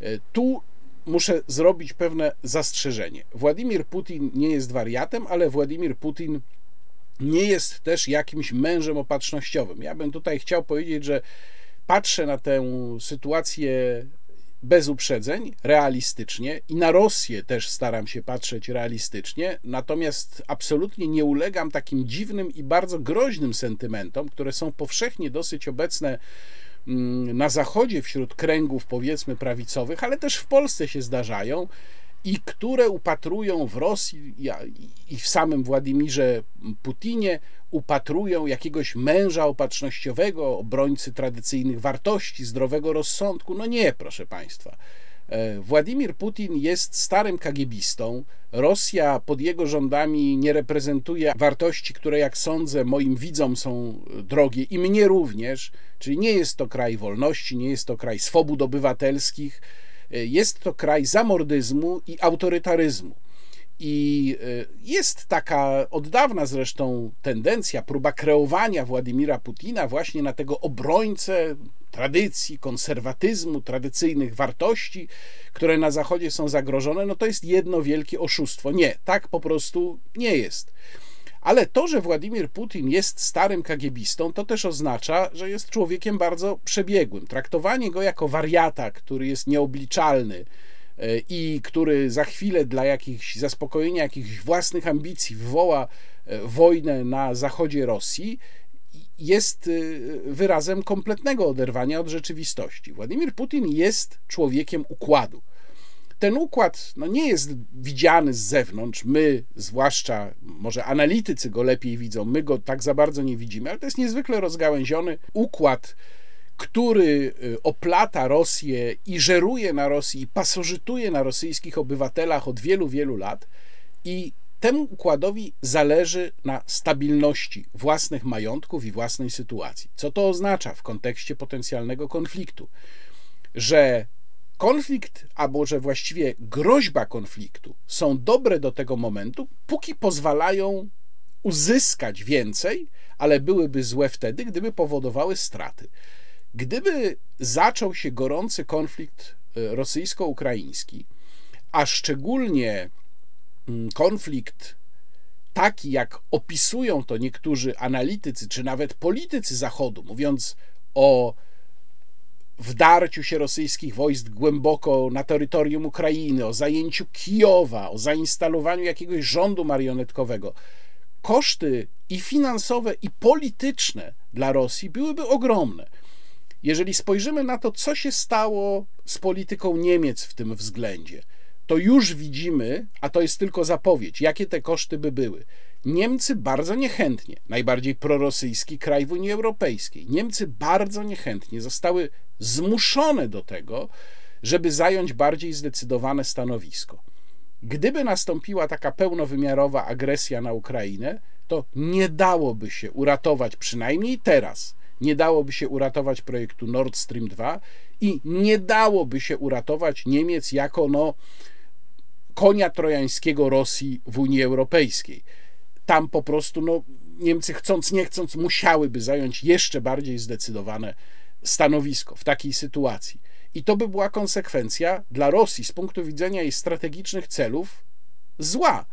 E, tu muszę zrobić pewne zastrzeżenie. Władimir Putin nie jest wariatem, ale Władimir Putin nie jest też jakimś mężem opatrznościowym. Ja bym tutaj chciał powiedzieć, że patrzę na tę sytuację bez uprzedzeń, realistycznie i na Rosję też staram się patrzeć realistycznie, natomiast absolutnie nie ulegam takim dziwnym i bardzo groźnym sentymentom, które są powszechnie dosyć obecne na Zachodzie wśród kręgów powiedzmy prawicowych, ale też w Polsce się zdarzają i które upatrują w Rosji i w samym Władimirze Putinie upatrują jakiegoś męża opatrznościowego, obrońcy tradycyjnych wartości, zdrowego rozsądku. No nie, proszę Państwa. E, Władimir Putin jest starym kagiebistą. Rosja pod jego rządami nie reprezentuje wartości, które, jak sądzę, moim widzom są drogie i mnie również. Czyli nie jest to kraj wolności, nie jest to kraj swobód obywatelskich, e, jest to kraj zamordyzmu i autorytaryzmu. I y, jest taka od dawna zresztą tendencja, próba kreowania Władimira Putina właśnie na tego obrońcę tradycji, konserwatyzmu, tradycyjnych wartości, które na Zachodzie są zagrożone. No to jest jedno wielkie oszustwo. Nie, tak po prostu nie jest. Ale to, że Władimir Putin jest starym kagiebistą, to też oznacza, że jest człowiekiem bardzo przebiegłym. Traktowanie go jako wariata, który jest nieobliczalny, E, i który za chwilę dla jakichś zaspokojenia jakichś własnych ambicji wywoła e, wojnę na zachodzie Rosji, jest e, wyrazem kompletnego oderwania od rzeczywistości. Władimir Putin jest człowiekiem układu. Ten układ no, nie jest widziany z zewnątrz. My, zwłaszcza może analitycy go lepiej widzą, my go tak za bardzo nie widzimy, ale to jest niezwykle rozgałęziony układ który y, oplata Rosję i żeruje na Rosji i pasożytuje na rosyjskich obywatelach od wielu, wielu lat i temu układowi zależy na stabilności własnych majątków i własnej sytuacji. Co to oznacza w kontekście potencjalnego konfliktu? Że konflikt, a może właściwie groźba konfliktu są dobre do tego momentu, póki pozwalają uzyskać więcej, ale byłyby złe wtedy, gdyby powodowały straty. Gdyby zaczął się gorący konflikt e, rosyjsko-ukraiński, a szczególnie mm, konflikt taki, jak opisują to niektórzy analitycy, czy nawet politycy Zachodu, mówiąc o wdarciu się rosyjskich wojsk głęboko na terytorium Ukrainy, o zajęciu Kijowa, o zainstalowaniu jakiegoś rządu marionetkowego, koszty i finansowe, i polityczne dla Rosji byłyby ogromne. Jeżeli spojrzymy na to, co się stało z polityką Niemiec w tym względzie, to już widzimy, a to jest tylko zapowiedź, jakie te koszty by były. Niemcy bardzo niechętnie, najbardziej prorosyjski kraj w Unii Europejskiej, Niemcy bardzo niechętnie zostały zmuszone do tego, żeby zająć bardziej zdecydowane stanowisko. Gdyby nastąpiła taka pełnowymiarowa agresja na Ukrainę, to nie dałoby się uratować przynajmniej teraz nie dałoby się uratować projektu Nord Stream 2 i nie dałoby się uratować Niemiec jako no, konia trojańskiego Rosji w Unii Europejskiej. Tam po prostu no, Niemcy chcąc nie chcąc musiałyby zająć jeszcze bardziej zdecydowane stanowisko w takiej sytuacji. I to by była konsekwencja dla Rosji z punktu widzenia jej strategicznych celów zła.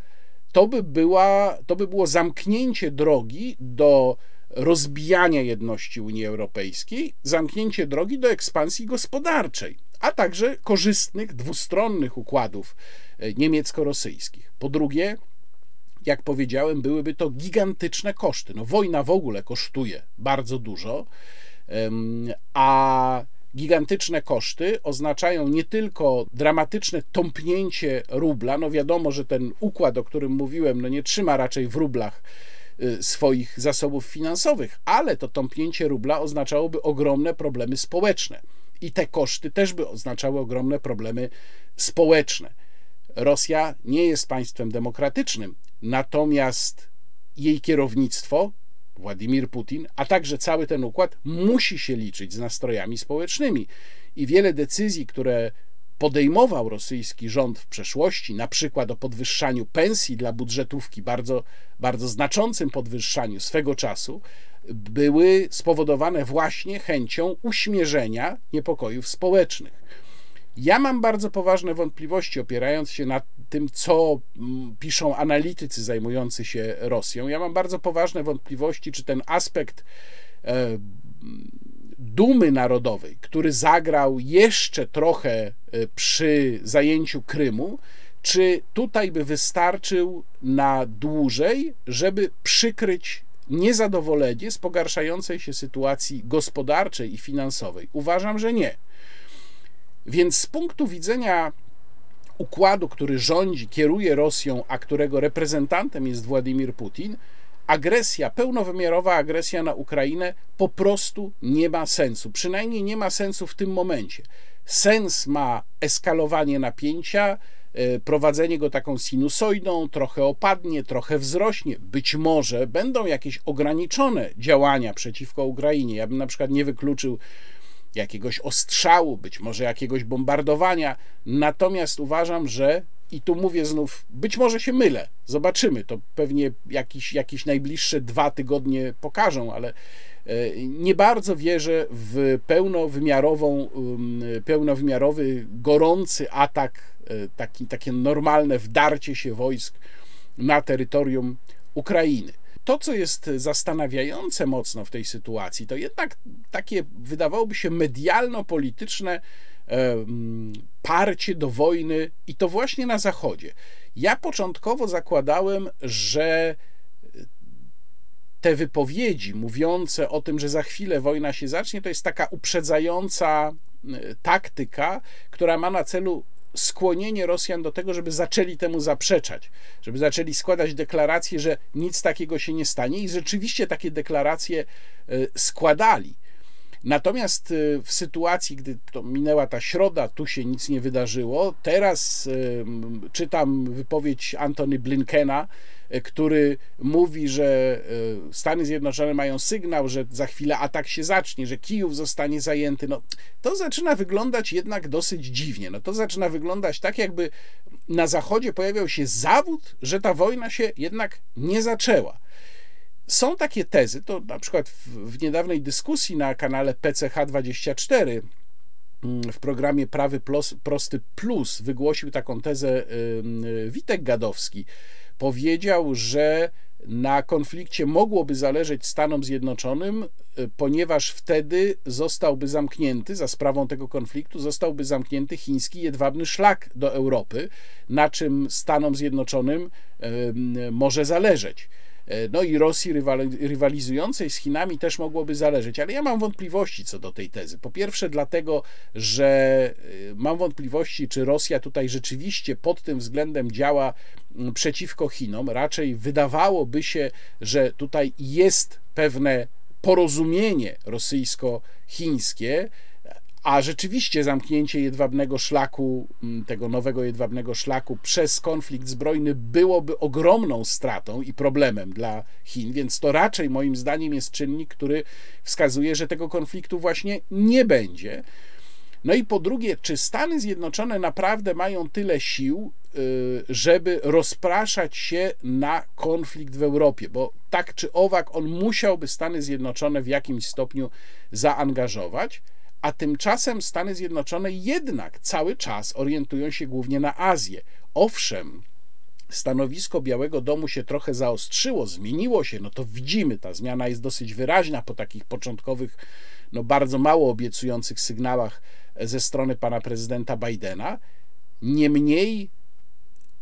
To by, była, to by było zamknięcie drogi do rozbijania jedności Unii Europejskiej, zamknięcie drogi do ekspansji gospodarczej, a także korzystnych dwustronnych układów e, niemiecko-rosyjskich. Po drugie, jak powiedziałem, byłyby to gigantyczne koszty. No, wojna w ogóle kosztuje bardzo dużo, a gigantyczne koszty oznaczają nie tylko dramatyczne tąpnięcie rubla, no wiadomo, że ten układ, o którym mówiłem, no nie trzyma raczej w rublach swoich zasobów finansowych, ale to tąpnięcie rubla oznaczałoby ogromne problemy społeczne. I te koszty też by oznaczały ogromne problemy społeczne. Rosja nie jest państwem demokratycznym, natomiast jej kierownictwo, Władimir Putin, a także cały ten układ musi się liczyć z nastrojami społecznymi. I wiele decyzji, które podejmował rosyjski rząd w przeszłości, na przykład o podwyższaniu pensji dla budżetówki, bardzo, bardzo znaczącym podwyższaniu swego czasu, były spowodowane właśnie chęcią uśmierzenia niepokojów społecznych. Ja mam bardzo poważne wątpliwości, opierając się na tym, co mm, piszą analitycy zajmujący się Rosją. Ja mam bardzo poważne wątpliwości, czy ten aspekt e, dumy narodowej, który zagrał jeszcze trochę e, przy zajęciu Krymu, czy tutaj by wystarczył na dłużej, żeby przykryć niezadowolenie z pogarszającej się sytuacji gospodarczej i finansowej? Uważam, że nie. Więc z punktu widzenia układu, który rządzi, kieruje Rosją, a którego reprezentantem jest Władimir Putin, agresja, pełnowymiarowa agresja na Ukrainę po prostu nie ma sensu. Przynajmniej nie ma sensu w tym momencie. Sens ma eskalowanie napięcia, e, prowadzenie go taką sinusoidą, trochę opadnie, trochę wzrośnie. Być może będą jakieś ograniczone działania przeciwko Ukrainie. Ja bym na przykład nie wykluczył jakiegoś ostrzału, być może jakiegoś bombardowania. Natomiast uważam, że i tu mówię znów, być może się mylę, zobaczymy, to pewnie jakieś, jakieś najbliższe dwa tygodnie pokażą, ale e, nie bardzo wierzę w pełnowymiarową, pełnowymiarowy, gorący atak, e, taki, takie normalne wdarcie się wojsk na terytorium Ukrainy. To, co jest zastanawiające mocno w tej sytuacji, to jednak takie wydawałoby się medialno-polityczne parcie do wojny i to właśnie na Zachodzie. Ja początkowo zakładałem, że te wypowiedzi mówiące o tym, że za chwilę wojna się zacznie, to jest taka uprzedzająca taktyka, która ma na celu skłonienie Rosjan do tego, żeby zaczęli temu zaprzeczać, żeby zaczęli składać deklaracje, że nic takiego się nie stanie i rzeczywiście takie deklaracje składali. Natomiast y, w sytuacji, gdy to minęła ta środa, tu się nic nie wydarzyło. Teraz y, czytam wypowiedź Antony Blinkena, y, który mówi, że Stany Zjednoczone mają sygnał, że za chwilę atak się zacznie, że Kijów zostanie zajęty. No, to zaczyna wyglądać jednak dosyć dziwnie. No, to zaczyna wyglądać tak, jakby na Zachodzie pojawiał się zawód, że ta wojna się jednak nie zaczęła. Są takie tezy, to na przykład w, w niedawnej dyskusji na kanale PCH24 mm, w programie Prawy Plus, Prosty Plus wygłosił taką tezę Witek Gadowski. Powiedział, że na konflikcie mogłoby zależeć Stanom Zjednoczonym, y, ponieważ wtedy zostałby zamknięty, za sprawą tego konfliktu, zostałby zamknięty chiński jedwabny szlak do Europy, na czym Stanom Zjednoczonym może zależeć. E, no i Rosji rywalizującej z Chinami też mogłoby zależeć, ale ja mam wątpliwości co do tej tezy. Po pierwsze, dlatego, że e, mam wątpliwości, czy Rosja tutaj rzeczywiście pod tym względem działa przeciwko Chinom. Raczej wydawałoby się, że tutaj jest pewne porozumienie rosyjsko-chińskie, a rzeczywiście zamknięcie jedwabnego szlaku, mm, tego nowego jedwabnego szlaku przez konflikt zbrojny byłoby ogromną stratą i problemem dla Chin, więc to raczej moim zdaniem jest czynnik, który wskazuje, że tego konfliktu właśnie nie będzie. No i po drugie, czy Stany Zjednoczone naprawdę mają tyle sił, y, żeby rozpraszać się na konflikt w Europie? Bo tak czy owak, on musiałby Stany Zjednoczone w jakimś stopniu zaangażować a tymczasem Stany Zjednoczone jednak cały czas orientują się głównie na Azję. Owszem, stanowisko Białego Domu się trochę zaostrzyło, zmieniło się, no to widzimy, ta zmiana jest dosyć wyraźna po takich początkowych, no bardzo mało obiecujących sygnałach ze strony pana prezydenta Bidena. Niemniej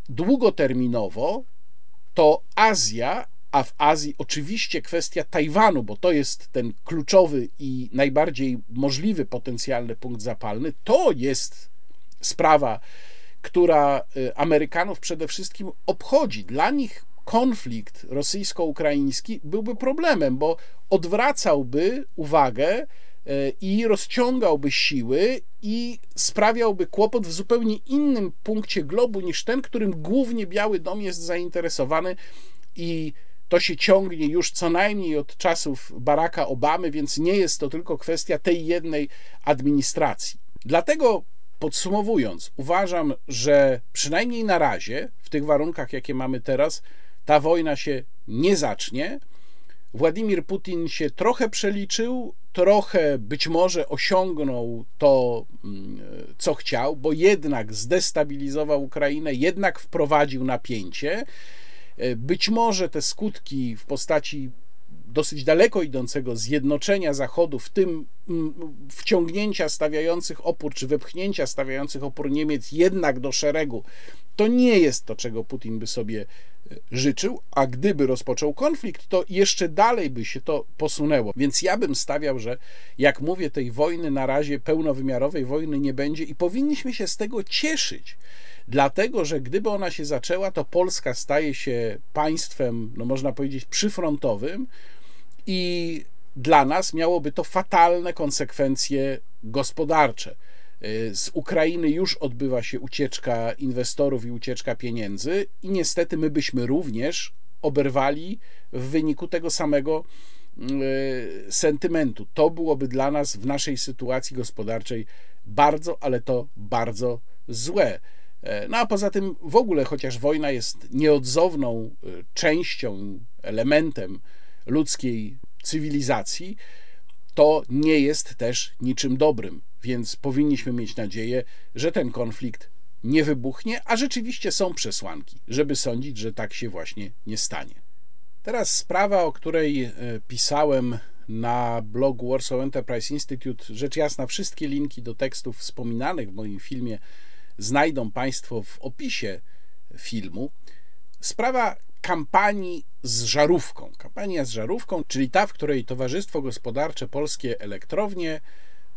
długoterminowo to Azja a w Azji oczywiście kwestia Tajwanu, bo to jest ten kluczowy i najbardziej możliwy potencjalny punkt zapalny, to jest sprawa, która y, Amerykanów przede wszystkim obchodzi. Dla nich konflikt rosyjsko-ukraiński byłby problemem, bo odwracałby uwagę y, i rozciągałby siły i sprawiałby kłopot w zupełnie innym punkcie globu niż ten, którym głównie Biały Dom jest zainteresowany i to się ciągnie już co najmniej od czasów Baracka Obamy, więc nie jest to tylko kwestia tej jednej administracji. Dlatego podsumowując, uważam, że przynajmniej na razie, w tych warunkach, jakie mamy teraz, ta wojna się nie zacznie. Władimir Putin się trochę przeliczył, trochę być może osiągnął to, mm, co chciał, bo jednak zdestabilizował Ukrainę, jednak wprowadził napięcie. E, być może te skutki w postaci dosyć daleko idącego zjednoczenia Zachodu, w tym mm, wciągnięcia stawiających opór, czy wepchnięcia stawiających opór Niemiec jednak do szeregu, to nie jest to, czego Putin by sobie e, życzył, a gdyby rozpoczął konflikt, to jeszcze dalej by się to posunęło. Więc ja bym stawiał, że jak mówię, tej wojny na razie pełnowymiarowej wojny nie będzie i powinniśmy się z tego cieszyć dlatego że gdyby ona się zaczęła, to Polska staje się państwem, no można powiedzieć, przyfrontowym i dla nas miałoby to fatalne konsekwencje gospodarcze. Y, z Ukrainy już odbywa się ucieczka inwestorów i ucieczka pieniędzy, i niestety my byśmy również oberwali w wyniku tego samego y, sentymentu. To byłoby dla nas w naszej sytuacji gospodarczej bardzo, ale to bardzo złe. E, no a poza tym w ogóle, chociaż wojna jest nieodzowną e, częścią, elementem ludzkiej cywilizacji, to nie jest też niczym dobrym, więc powinniśmy mieć nadzieję, że ten konflikt nie wybuchnie, a rzeczywiście są przesłanki, żeby sądzić, że tak się właśnie nie stanie. Teraz sprawa, o której e, pisałem na blogu Warsaw Enterprise Institute. Rzecz jasna, wszystkie linki do tekstów wspominanych w moim filmie znajdą Państwo w opisie filmu. Sprawa kampanii z żarówką. Kampania z żarówką, czyli ta, w której Towarzystwo Gospodarcze Polskie Elektrownie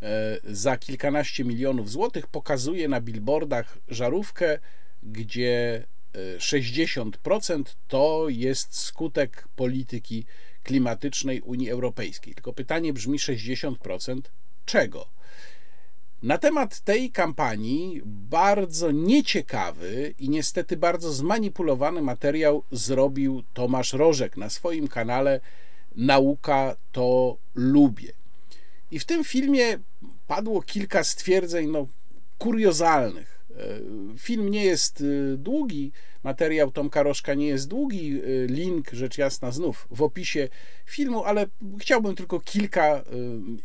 e, za kilkanaście milionów złotych pokazuje na billboardach żarówkę, gdzie 60% to jest skutek polityki klimatycznej Unii Europejskiej. Tylko pytanie brzmi 60% czego? Na temat tej kampanii bardzo nieciekawy i niestety bardzo zmanipulowany materiał zrobił Tomasz Rożek na swoim kanale Nauka to lubię. I w tym filmie padło kilka stwierdzeń no, kuriozalnych. Film nie jest e, długi, materiał Tomka Rożka nie jest długi, e, link rzecz jasna znów w opisie filmu, ale chciałbym tylko kilka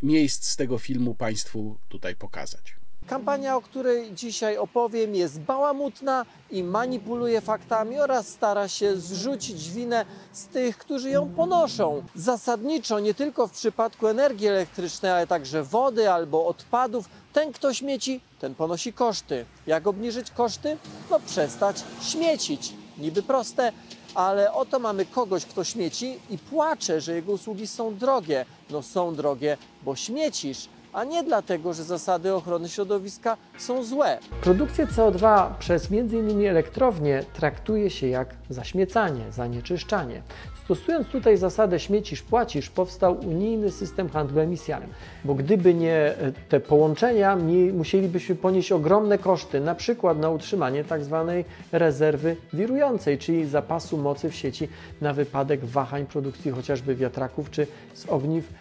miejsc z tego filmu Państwu tutaj pokazać. Kampania, o której dzisiaj opowiem, jest bałamutna i manipuluje faktami oraz stara się zrzucić winę z tych, którzy ją ponoszą. Zasadniczo nie tylko w przypadku energii elektrycznej, ale także wody albo odpadów, ten kto śmieci, ten ponosi koszty. Jak obniżyć koszty? No przestać śmiecić. Niby proste, ale oto mamy kogoś, kto śmieci i płacze, że jego usługi są drogie. No są drogie, bo śmiecisz a nie dlatego, że zasady ochrony środowiska są złe. Produkcję CO2 przez m.in. elektrownie traktuje się jak zaśmiecanie, zanieczyszczanie. Stosując tutaj zasadę śmiecisz, płacisz, powstał unijny system handlu emisjami. Bo gdyby nie e, te połączenia, musielibyśmy ponieść ogromne koszty, na przykład na utrzymanie tzw. Tak rezerwy wirującej, czyli zapasu mocy w sieci na wypadek wahań produkcji chociażby wiatraków czy z ogniw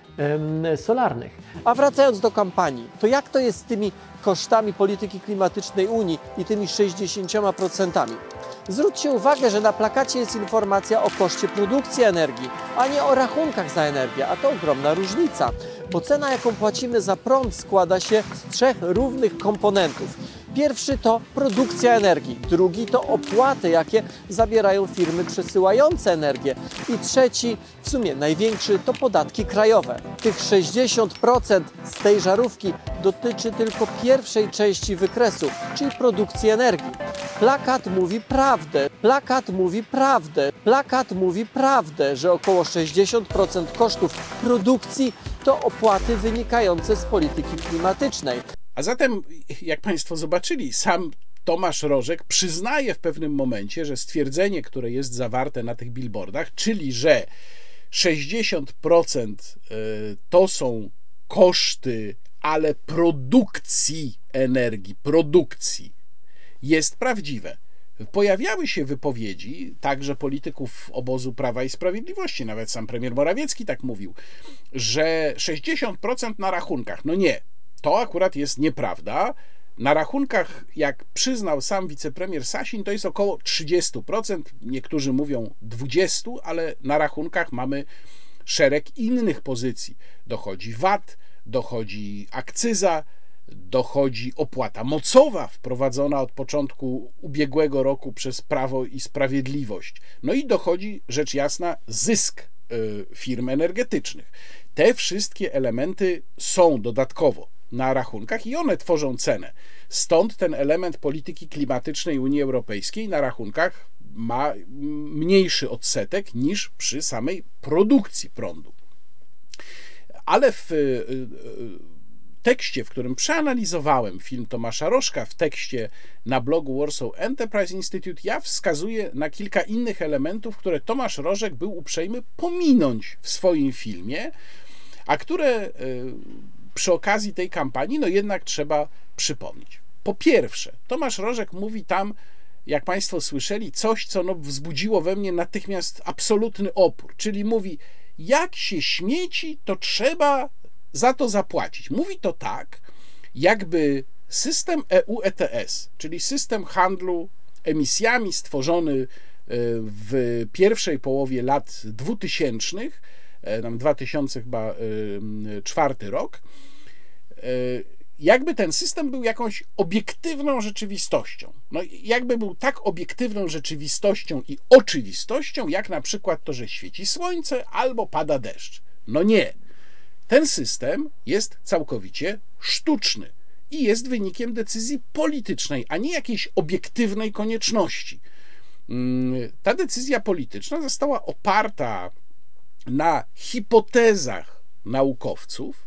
solarnych. A wracając do kampanii, to jak to jest z tymi kosztami polityki klimatycznej Unii i tymi 60%? Zwróćcie uwagę, że na plakacie jest informacja o koszcie produkcji energii, a nie o rachunkach za energię, a to ogromna różnica, bo cena, jaką płacimy za prąd, składa się z trzech równych komponentów. Pierwszy to produkcja energii, drugi to opłaty, jakie zabierają firmy przesyłające energię i trzeci, w sumie największy, to podatki krajowe. Tych 60% z tej żarówki dotyczy tylko pierwszej części wykresu, czyli produkcji energii. Plakat mówi prawdę, plakat mówi prawdę, plakat mówi prawdę, że około 60% kosztów produkcji to opłaty wynikające z polityki klimatycznej. A zatem, jak Państwo zobaczyli, sam Tomasz Rożek przyznaje w pewnym momencie, że stwierdzenie, które jest zawarte na tych billboardach, czyli że 60% e, to są koszty, ale produkcji energii, produkcji, jest prawdziwe. Pojawiały się wypowiedzi także polityków obozu Prawa i Sprawiedliwości, nawet sam premier Morawiecki tak mówił, że 60% na rachunkach. No nie, to akurat jest nieprawda. Na rachunkach, jak przyznał sam wicepremier Sasin, to jest około 30%, niektórzy mówią 20%, ale na rachunkach mamy szereg innych pozycji. Dochodzi VAT, dochodzi akcyza, dochodzi opłata mocowa wprowadzona od początku ubiegłego roku przez Prawo i Sprawiedliwość. No i dochodzi rzecz jasna zysk y, firm energetycznych. Te wszystkie elementy są dodatkowo na rachunkach i one tworzą cenę. Stąd ten element polityki klimatycznej Unii Europejskiej na rachunkach ma mniejszy odsetek niż przy samej produkcji prądu. Ale w y, y, tekście, w którym przeanalizowałem film Tomasza Rożka, w tekście na blogu Warsaw Enterprise Institute, ja wskazuję na kilka innych elementów, które Tomasz Rożek był uprzejmy pominąć w swoim filmie, a które y, przy okazji tej kampanii, no jednak trzeba przypomnieć. Po pierwsze, Tomasz Rożek mówi tam, jak Państwo słyszeli, coś, co no wzbudziło we mnie natychmiast absolutny opór, czyli mówi, jak się śmieci, to trzeba za to zapłacić. Mówi to tak, jakby system EU ETS, czyli system handlu emisjami stworzony e, w pierwszej połowie lat 2000, e, tam 2000 chyba czwarty rok, jakby ten system był jakąś obiektywną rzeczywistością. No, jakby był tak obiektywną rzeczywistością i oczywistością, jak na przykład to, że świeci słońce albo pada deszcz. No nie. Ten system jest całkowicie sztuczny i jest wynikiem decyzji politycznej, a nie jakiejś obiektywnej konieczności. Mm, ta decyzja polityczna została oparta na hipotezach naukowców,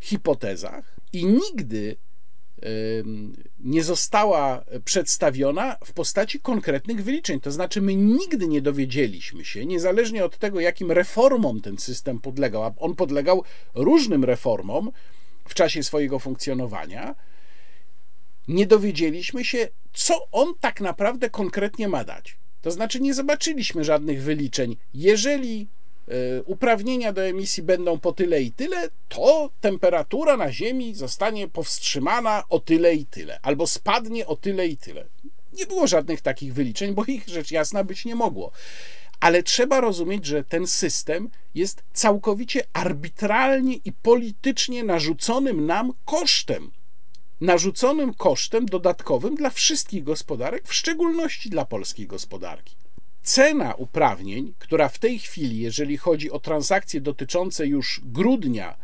hipotezach, i nigdy nie została przedstawiona w postaci konkretnych wyliczeń. To znaczy, my nigdy nie dowiedzieliśmy się, niezależnie od tego, jakim reformom ten system podlegał, a on podlegał różnym reformom w czasie swojego funkcjonowania, nie dowiedzieliśmy się, co on tak naprawdę konkretnie ma dać. To znaczy, nie zobaczyliśmy żadnych wyliczeń. Jeżeli uprawnienia do emisji będą po tyle i tyle, to temperatura na Ziemi zostanie powstrzymana o tyle i tyle, albo spadnie o tyle i tyle. Nie było żadnych takich wyliczeń, bo ich rzecz jasna być nie mogło. Ale trzeba rozumieć, że ten system jest całkowicie arbitralnie i politycznie narzuconym nam kosztem. Narzuconym kosztem dodatkowym dla wszystkich gospodarek, w szczególności dla polskiej gospodarki cena uprawnień, która w tej chwili, jeżeli chodzi o transakcje dotyczące już grudnia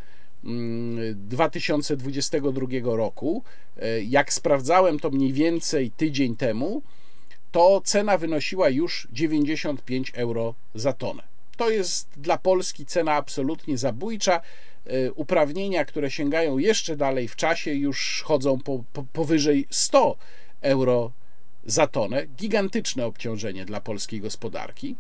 2022 mm, roku, e, jak sprawdzałem to mniej więcej tydzień temu, to cena wynosiła już 95 euro za tonę. To jest dla Polski cena absolutnie zabójcza. E, uprawnienia, które sięgają jeszcze dalej w czasie, już chodzą po, po, powyżej 100 euro za tonę, gigantyczne obciążenie dla polskiej gospodarki.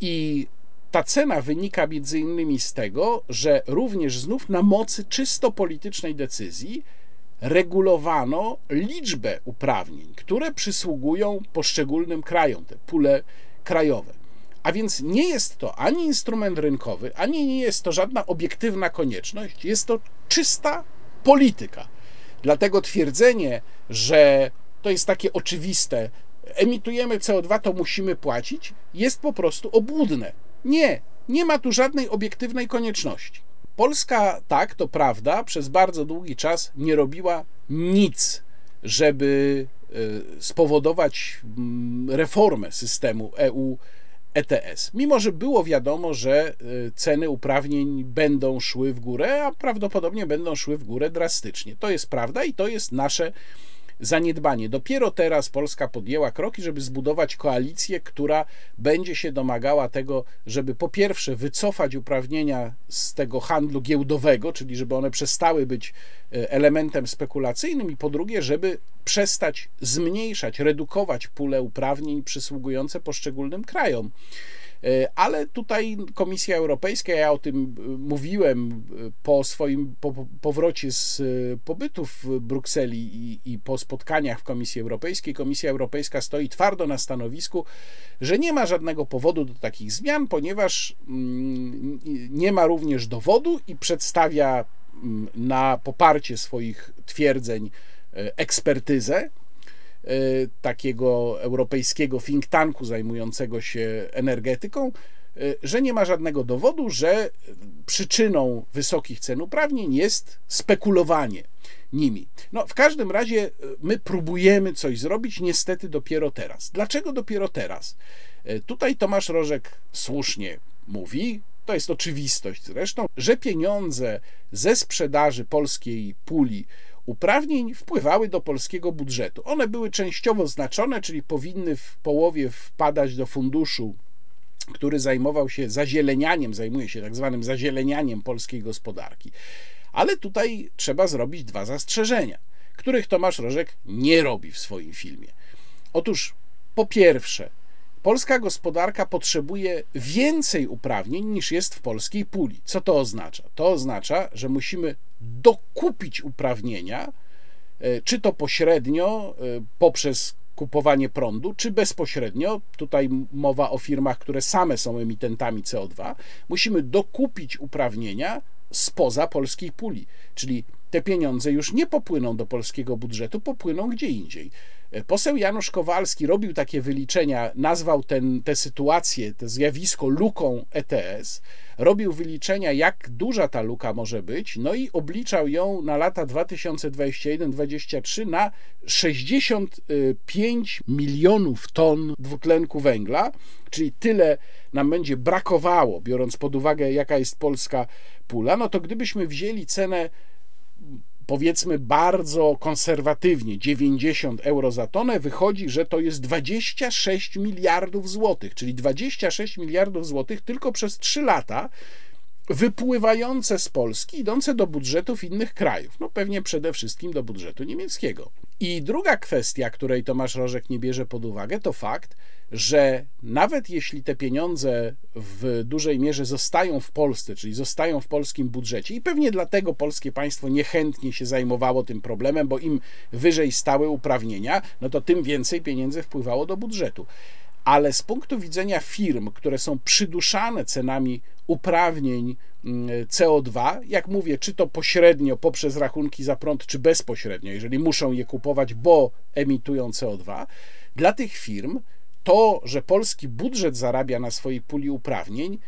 I ta cena wynika między innymi z tego, że również znów na mocy czysto politycznej decyzji regulowano liczbę uprawnień, które przysługują poszczególnym krajom, te pule krajowe. A więc nie jest to ani instrument rynkowy, ani nie jest to żadna obiektywna konieczność, jest to czysta polityka. Dlatego twierdzenie, że to jest takie oczywiste. Emitujemy CO2, to musimy płacić, jest po prostu obłudne. Nie, nie ma tu żadnej obiektywnej konieczności. Polska, tak, to prawda, przez bardzo długi czas nie robiła nic, żeby e, spowodować mm, reformę systemu EU ETS. Mimo, że było wiadomo, że e, ceny uprawnień będą szły w górę, a prawdopodobnie będą szły w górę drastycznie. To jest prawda i to jest nasze zaniedbanie. Dopiero teraz Polska podjęła kroki, żeby zbudować koalicję, która będzie się domagała tego, żeby po pierwsze wycofać uprawnienia z tego handlu giełdowego, czyli żeby one przestały być e, elementem spekulacyjnym, i po drugie, żeby przestać zmniejszać, redukować pulę uprawnień przysługujące poszczególnym krajom. E, ale tutaj Komisja Europejska, ja o tym e, mówiłem e, po swoim po, powrocie z pobytu w Brukseli i, i po spotkaniach w Komisji Europejskiej, Komisja Europejska stoi twardo na stanowisku, że nie ma żadnego powodu do takich zmian, ponieważ mm, nie ma również dowodu i przedstawia mm, na poparcie swoich twierdzeń ekspertyzę, takiego europejskiego think tanku zajmującego się energetyką, y, że nie ma żadnego dowodu, że przyczyną wysokich cen uprawnień jest spekulowanie nimi. No, w każdym razie y, my próbujemy coś zrobić, niestety dopiero teraz. Dlaczego dopiero teraz? Tutaj Tomasz Rożek słusznie mówi, to jest oczywistość zresztą, że pieniądze ze sprzedaży polskiej puli uprawnień wpływały do polskiego budżetu. One były częściowo znaczone, czyli powinny w połowie wpadać do funduszu, który zajmował się zazielenianiem, zajmuje się tak zwanym zazielenianiem polskiej gospodarki. Ale tutaj trzeba zrobić dwa zastrzeżenia, których Tomasz Rożek nie robi w swoim filmie. Otóż, po pierwsze, polska gospodarka potrzebuje więcej uprawnień niż jest w polskiej puli. Co to oznacza? To oznacza, że musimy dokupić uprawnienia, e, czy to pośrednio e, poprzez kupowanie prądu, czy bezpośrednio, tutaj mowa o firmach, które same są emitentami CO2, musimy dokupić uprawnienia spoza polskiej puli. Czyli te pieniądze już nie popłyną do polskiego budżetu, popłyną gdzie indziej. Poseł Janusz Kowalski robił takie wyliczenia, nazwał ten, tę sytuację, to zjawisko luką ETS, robił wyliczenia, jak duża ta luka może być, no i obliczał ją na lata 2021-2023 na 65 milionów ton dwutlenku węgla, czyli tyle nam będzie brakowało, biorąc pod uwagę, jaka jest polska pula, no to gdybyśmy wzięli cenę powiedzmy bardzo konserwatywnie 90 euro za tonę, wychodzi, że to jest 26 miliardów złotych, czyli 26 miliardów złotych tylko przez 3 lata wypływające z Polski, idące do budżetów innych krajów. No pewnie przede wszystkim do budżetu niemieckiego. I druga kwestia, której Tomasz Rożek nie bierze pod uwagę, to fakt, że nawet jeśli te pieniądze w dużej mierze zostają w Polsce, czyli zostają w polskim budżecie, i pewnie dlatego polskie państwo niechętnie się zajmowało tym problemem, bo im wyżej stały uprawnienia, no to tym więcej pieniędzy wpływało do budżetu. Ale z punktu widzenia firm, które są przyduszane cenami uprawnień mm, CO2, jak mówię, czy to pośrednio poprzez rachunki za prąd, czy bezpośrednio, jeżeli muszą je kupować, bo emitują CO2, dla tych firm to, że polski budżet zarabia na swojej puli uprawnień,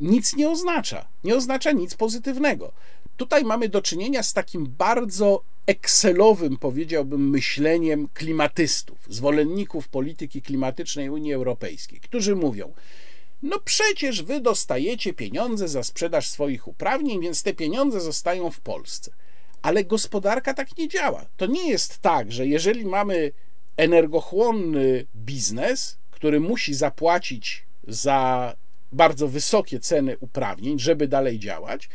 nic nie oznacza. Nie oznacza nic pozytywnego. Tutaj mamy do czynienia z takim bardzo Excelowym, powiedziałbym, myśleniem klimatystów, zwolenników polityki klimatycznej Unii Europejskiej, którzy mówią: No przecież wy dostajecie pieniądze za sprzedaż swoich uprawnień, więc te pieniądze zostają w Polsce. Ale gospodarka tak nie działa. To nie jest tak, że jeżeli mamy energochłonny biznes, który musi zapłacić za bardzo wysokie ceny uprawnień, żeby dalej działać,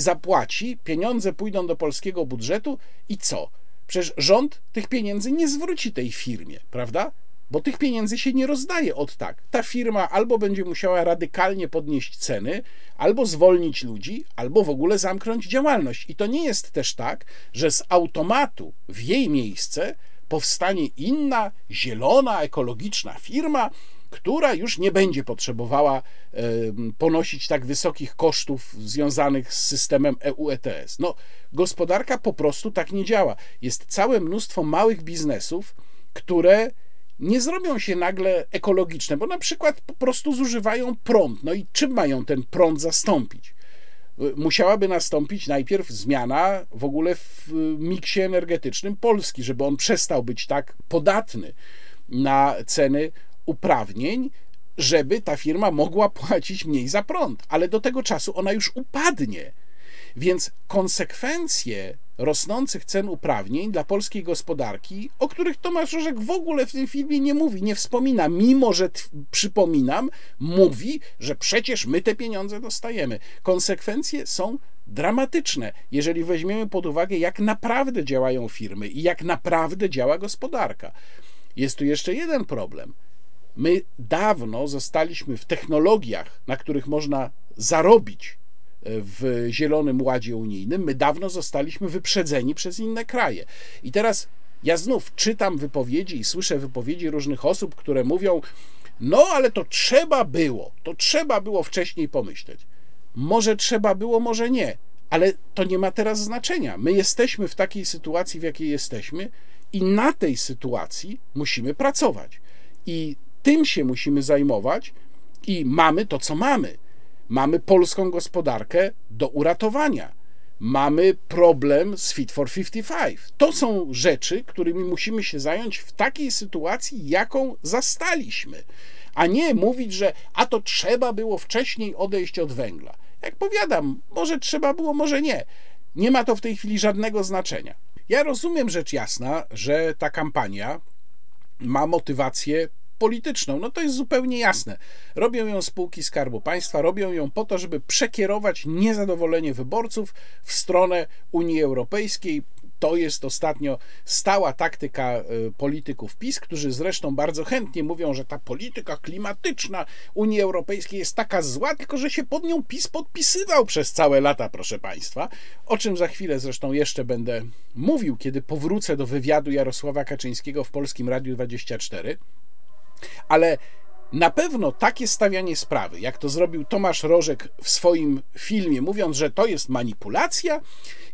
zapłaci, pieniądze pójdą do polskiego budżetu i co? Przecież rząd tych pieniędzy nie zwróci tej firmie, prawda? Bo tych pieniędzy się nie rozdaje od tak. Ta firma albo będzie musiała radykalnie podnieść ceny, albo zwolnić ludzi, albo w ogóle zamknąć działalność. I to nie jest też tak, że z automatu w jej miejsce powstanie inna, zielona, ekologiczna firma, która już nie będzie potrzebowała ponosić tak wysokich kosztów związanych z systemem EU ETS. No, gospodarka po prostu tak nie działa. Jest całe mnóstwo małych biznesów, które nie zrobią się nagle ekologiczne, bo na przykład po prostu zużywają prąd. No i czym mają ten prąd zastąpić? musiałaby nastąpić najpierw zmiana w ogóle w miksie energetycznym Polski, żeby on przestał być tak podatny na ceny uprawnień, żeby ta firma mogła płacić mniej za prąd, ale do tego czasu ona już upadnie. Więc konsekwencje rosnących cen uprawnień dla polskiej gospodarki, o których Tomasz Rożek w ogóle w tym filmie nie mówi, nie wspomina, mimo że przypominam, mówi, że przecież my te pieniądze dostajemy. Konsekwencje są dramatyczne, jeżeli weźmiemy pod uwagę, jak naprawdę działają firmy i jak naprawdę działa gospodarka. Jest tu jeszcze jeden problem. My dawno zostaliśmy w technologiach, na których można zarobić w Zielonym Ładzie Unijnym, my dawno zostaliśmy wyprzedzeni przez inne kraje. I teraz ja znów czytam wypowiedzi i słyszę wypowiedzi różnych osób, które mówią: No, ale to trzeba było, to trzeba było wcześniej pomyśleć. Może trzeba było, może nie, ale to nie ma teraz znaczenia. My jesteśmy w takiej sytuacji, w jakiej jesteśmy, i na tej sytuacji musimy pracować. I tym się musimy zajmować, i mamy to, co mamy. Mamy polską gospodarkę do uratowania. Mamy problem z Fit for 55. To są rzeczy, którymi musimy się zająć w takiej sytuacji, jaką zastaliśmy, a nie mówić, że a to trzeba było wcześniej odejść od węgla. Jak powiadam, może trzeba było, może nie. Nie ma to w tej chwili żadnego znaczenia. Ja rozumiem rzecz jasna, że ta kampania ma motywację polityczną. No to jest zupełnie jasne. Robią ją spółki Skarbu Państwa, robią ją po to, żeby przekierować niezadowolenie wyborców w stronę Unii Europejskiej. To jest ostatnio stała taktyka y, polityków PiS, którzy zresztą bardzo chętnie mówią, że ta polityka klimatyczna Unii Europejskiej jest taka zła, tylko że się pod nią PiS podpisywał przez całe lata, proszę Państwa. O czym za chwilę zresztą jeszcze będę mówił, kiedy powrócę do wywiadu Jarosława Kaczyńskiego w Polskim Radiu 24. Ale na pewno takie stawianie sprawy, jak to zrobił Tomasz Rożek w swoim filmie, mówiąc, że to jest manipulacja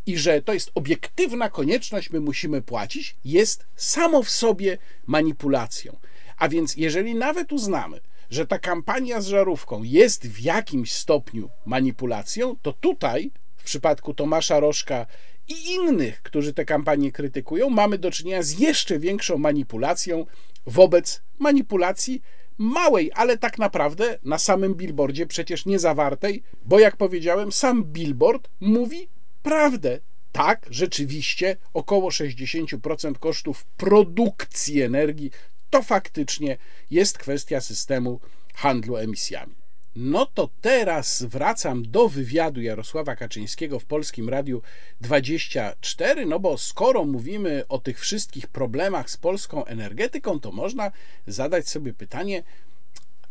i że to jest obiektywna konieczność, my musimy płacić, jest samo w sobie manipulacją. A więc, jeżeli nawet uznamy, że ta kampania z żarówką jest w jakimś stopniu manipulacją, to tutaj, w przypadku Tomasza Rożka i innych, którzy tę kampanię krytykują, mamy do czynienia z jeszcze większą manipulacją wobec manipulacji małej, ale tak naprawdę na samym billboardzie przecież nie zawartej, bo jak powiedziałem, sam billboard mówi prawdę. Tak, rzeczywiście około 60% kosztów produkcji energii to faktycznie jest kwestia systemu handlu emisjami. No to teraz wracam do wywiadu Jarosława Kaczyńskiego w Polskim Radiu 24, no bo skoro mówimy o tych wszystkich problemach z polską energetyką, to można zadać sobie pytanie,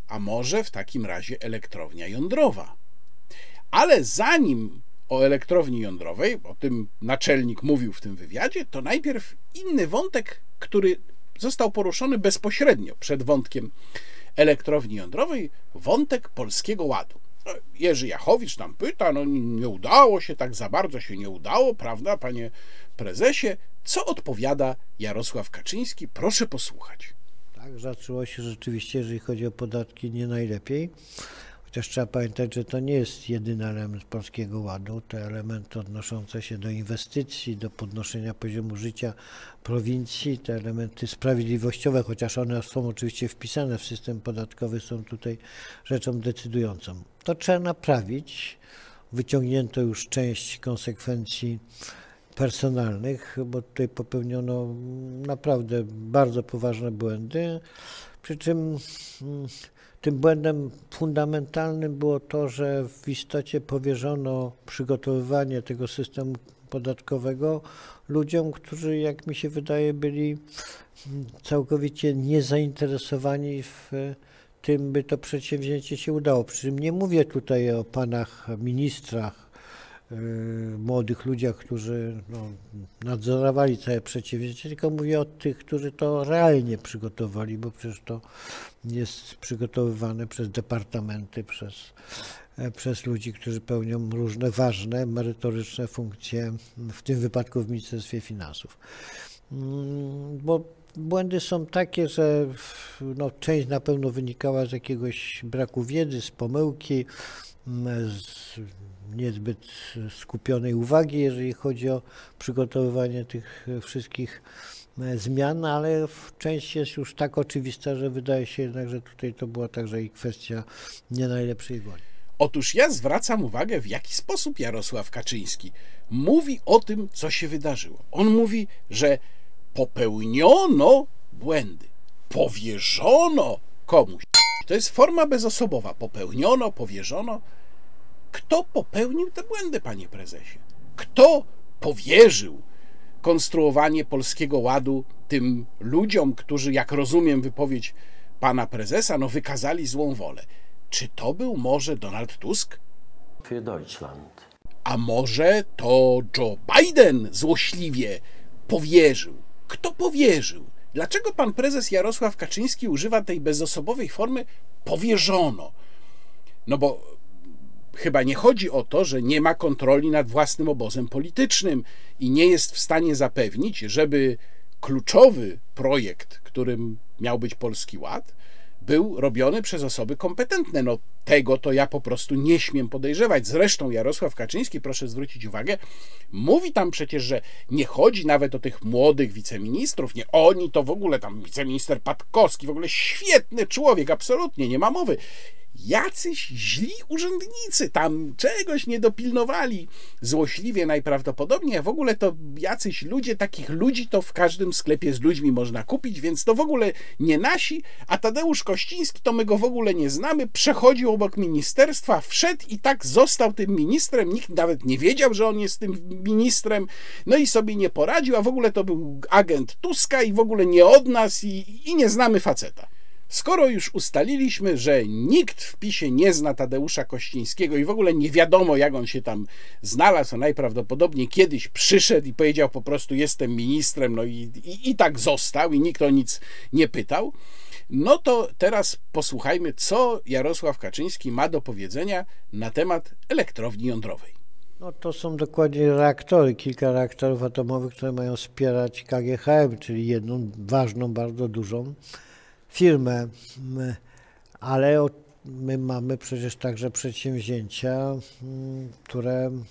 a może w takim razie elektrownia jądrowa? Ale zanim o elektrowni jądrowej, o tym naczelnik mówił w tym wywiadzie, to najpierw inny wątek, który został poruszony bezpośrednio przed wątkiem elektrowni jądrowej, wątek Polskiego Ładu. Jerzy Jachowicz tam pyta, no nie udało się, tak za bardzo się nie udało, prawda, panie prezesie? Co odpowiada Jarosław Kaczyński? Proszę posłuchać. Tak, zaczęło się rzeczywiście, jeżeli chodzi o podatki, nie najlepiej. Chociaż trzeba pamiętać, że to nie jest jedyny element Polskiego Ładu. Te elementy odnoszące się do inwestycji, do podnoszenia poziomu życia prowincji, te elementy sprawiedliwościowe, chociaż one są oczywiście wpisane w system podatkowy, są tutaj rzeczą decydującą. To trzeba naprawić. Wyciągnięto już część konsekwencji personalnych, bo tutaj popełniono naprawdę bardzo poważne błędy. Przy czym mm, tym błędem fundamentalnym było to, że w istocie powierzono przygotowywanie tego systemu podatkowego ludziom, którzy, jak mi się wydaje, byli całkowicie niezainteresowani w tym, by to przedsięwzięcie się udało. Przy czym nie mówię tutaj o panach ministrach, młodych ludziach, którzy no, nadzorowali całe przedsięwzięcie, tylko mówię o tych, którzy to realnie przygotowali, bo przecież to jest przygotowywane przez departamenty, przez, e, przez ludzi, którzy pełnią różne ważne, merytoryczne funkcje, w tym wypadku w Ministerstwie Finansów. Mm, Bo błędy są takie, że no, część na pewno wynikała z jakiegoś braku wiedzy, z pomyłki, mm, z niezbyt skupionej uwagi, jeżeli chodzi o przygotowywanie tych wszystkich e, zmian, ale część jest już tak oczywista, że wydaje się jednak, że tutaj to była także i kwestia nie najlepszej woli. Otóż ja zwracam uwagę, w jaki sposób Jarosław Kaczyński mówi o tym, co się wydarzyło. On mówi, że popełniono błędy, powierzono komuś. To jest forma bezosobowa. Popełniono, powierzono. Kto popełnił te błędy, panie prezesie? Kto powierzył konstruowanie polskiego ładu tym ludziom, którzy, jak rozumiem wypowiedź pana prezesa, no wykazali złą wolę? Czy to był może Donald Tusk? für Deutschland. A może to Joe Biden złośliwie powierzył? Kto powierzył? Dlaczego pan prezes Jarosław Kaczyński używa tej bezosobowej formy powierzono? No bo chyba nie chodzi o to, że nie ma kontroli nad własnym obozem politycznym i nie jest w stanie zapewnić, żeby kluczowy projekt, którym miał być Polski Ład, był robiony przez osoby kompetentne. No tego to ja po prostu nie śmiem podejrzewać. Zresztą Jarosław Kaczyński, proszę zwrócić uwagę, mówi tam przecież, że nie chodzi nawet o tych młodych wiceministrów, nie oni, to w ogóle tam wiceminister Patkowski, w ogóle świetny człowiek, absolutnie, nie ma mowy. Jacyś źli urzędnicy tam czegoś nie dopilnowali złośliwie najprawdopodobniej, a w ogóle to jacyś ludzie, takich ludzi to w każdym sklepie z ludźmi można kupić, więc to w ogóle nie nasi, a Tadeusz Kościński to my go w ogóle nie znamy, przechodził obok ministerstwa, wszedł i tak został tym ministrem, nikt nawet nie wiedział, że on jest tym ministrem, no i sobie nie poradził, a w ogóle to był agent Tuska i w ogóle nie od nas i, i nie znamy faceta. Skoro już ustaliliśmy, że nikt w PiSie nie zna Tadeusza Kościńskiego i w ogóle nie wiadomo, jak on się tam znalazł, a najprawdopodobniej kiedyś przyszedł i powiedział po prostu jestem ministrem, no i, i, i tak został i nikt o nic nie pytał, no to teraz posłuchajmy, co Jarosław Kaczyński ma do powiedzenia na temat elektrowni jądrowej. No to są dokładnie reaktory, kilka reaktorów atomowych, które mają wspierać KGHM, czyli jedną ważną, bardzo dużą firmę. My- Ale my mamy przecież także przedsięwzięcia, mm, które mm,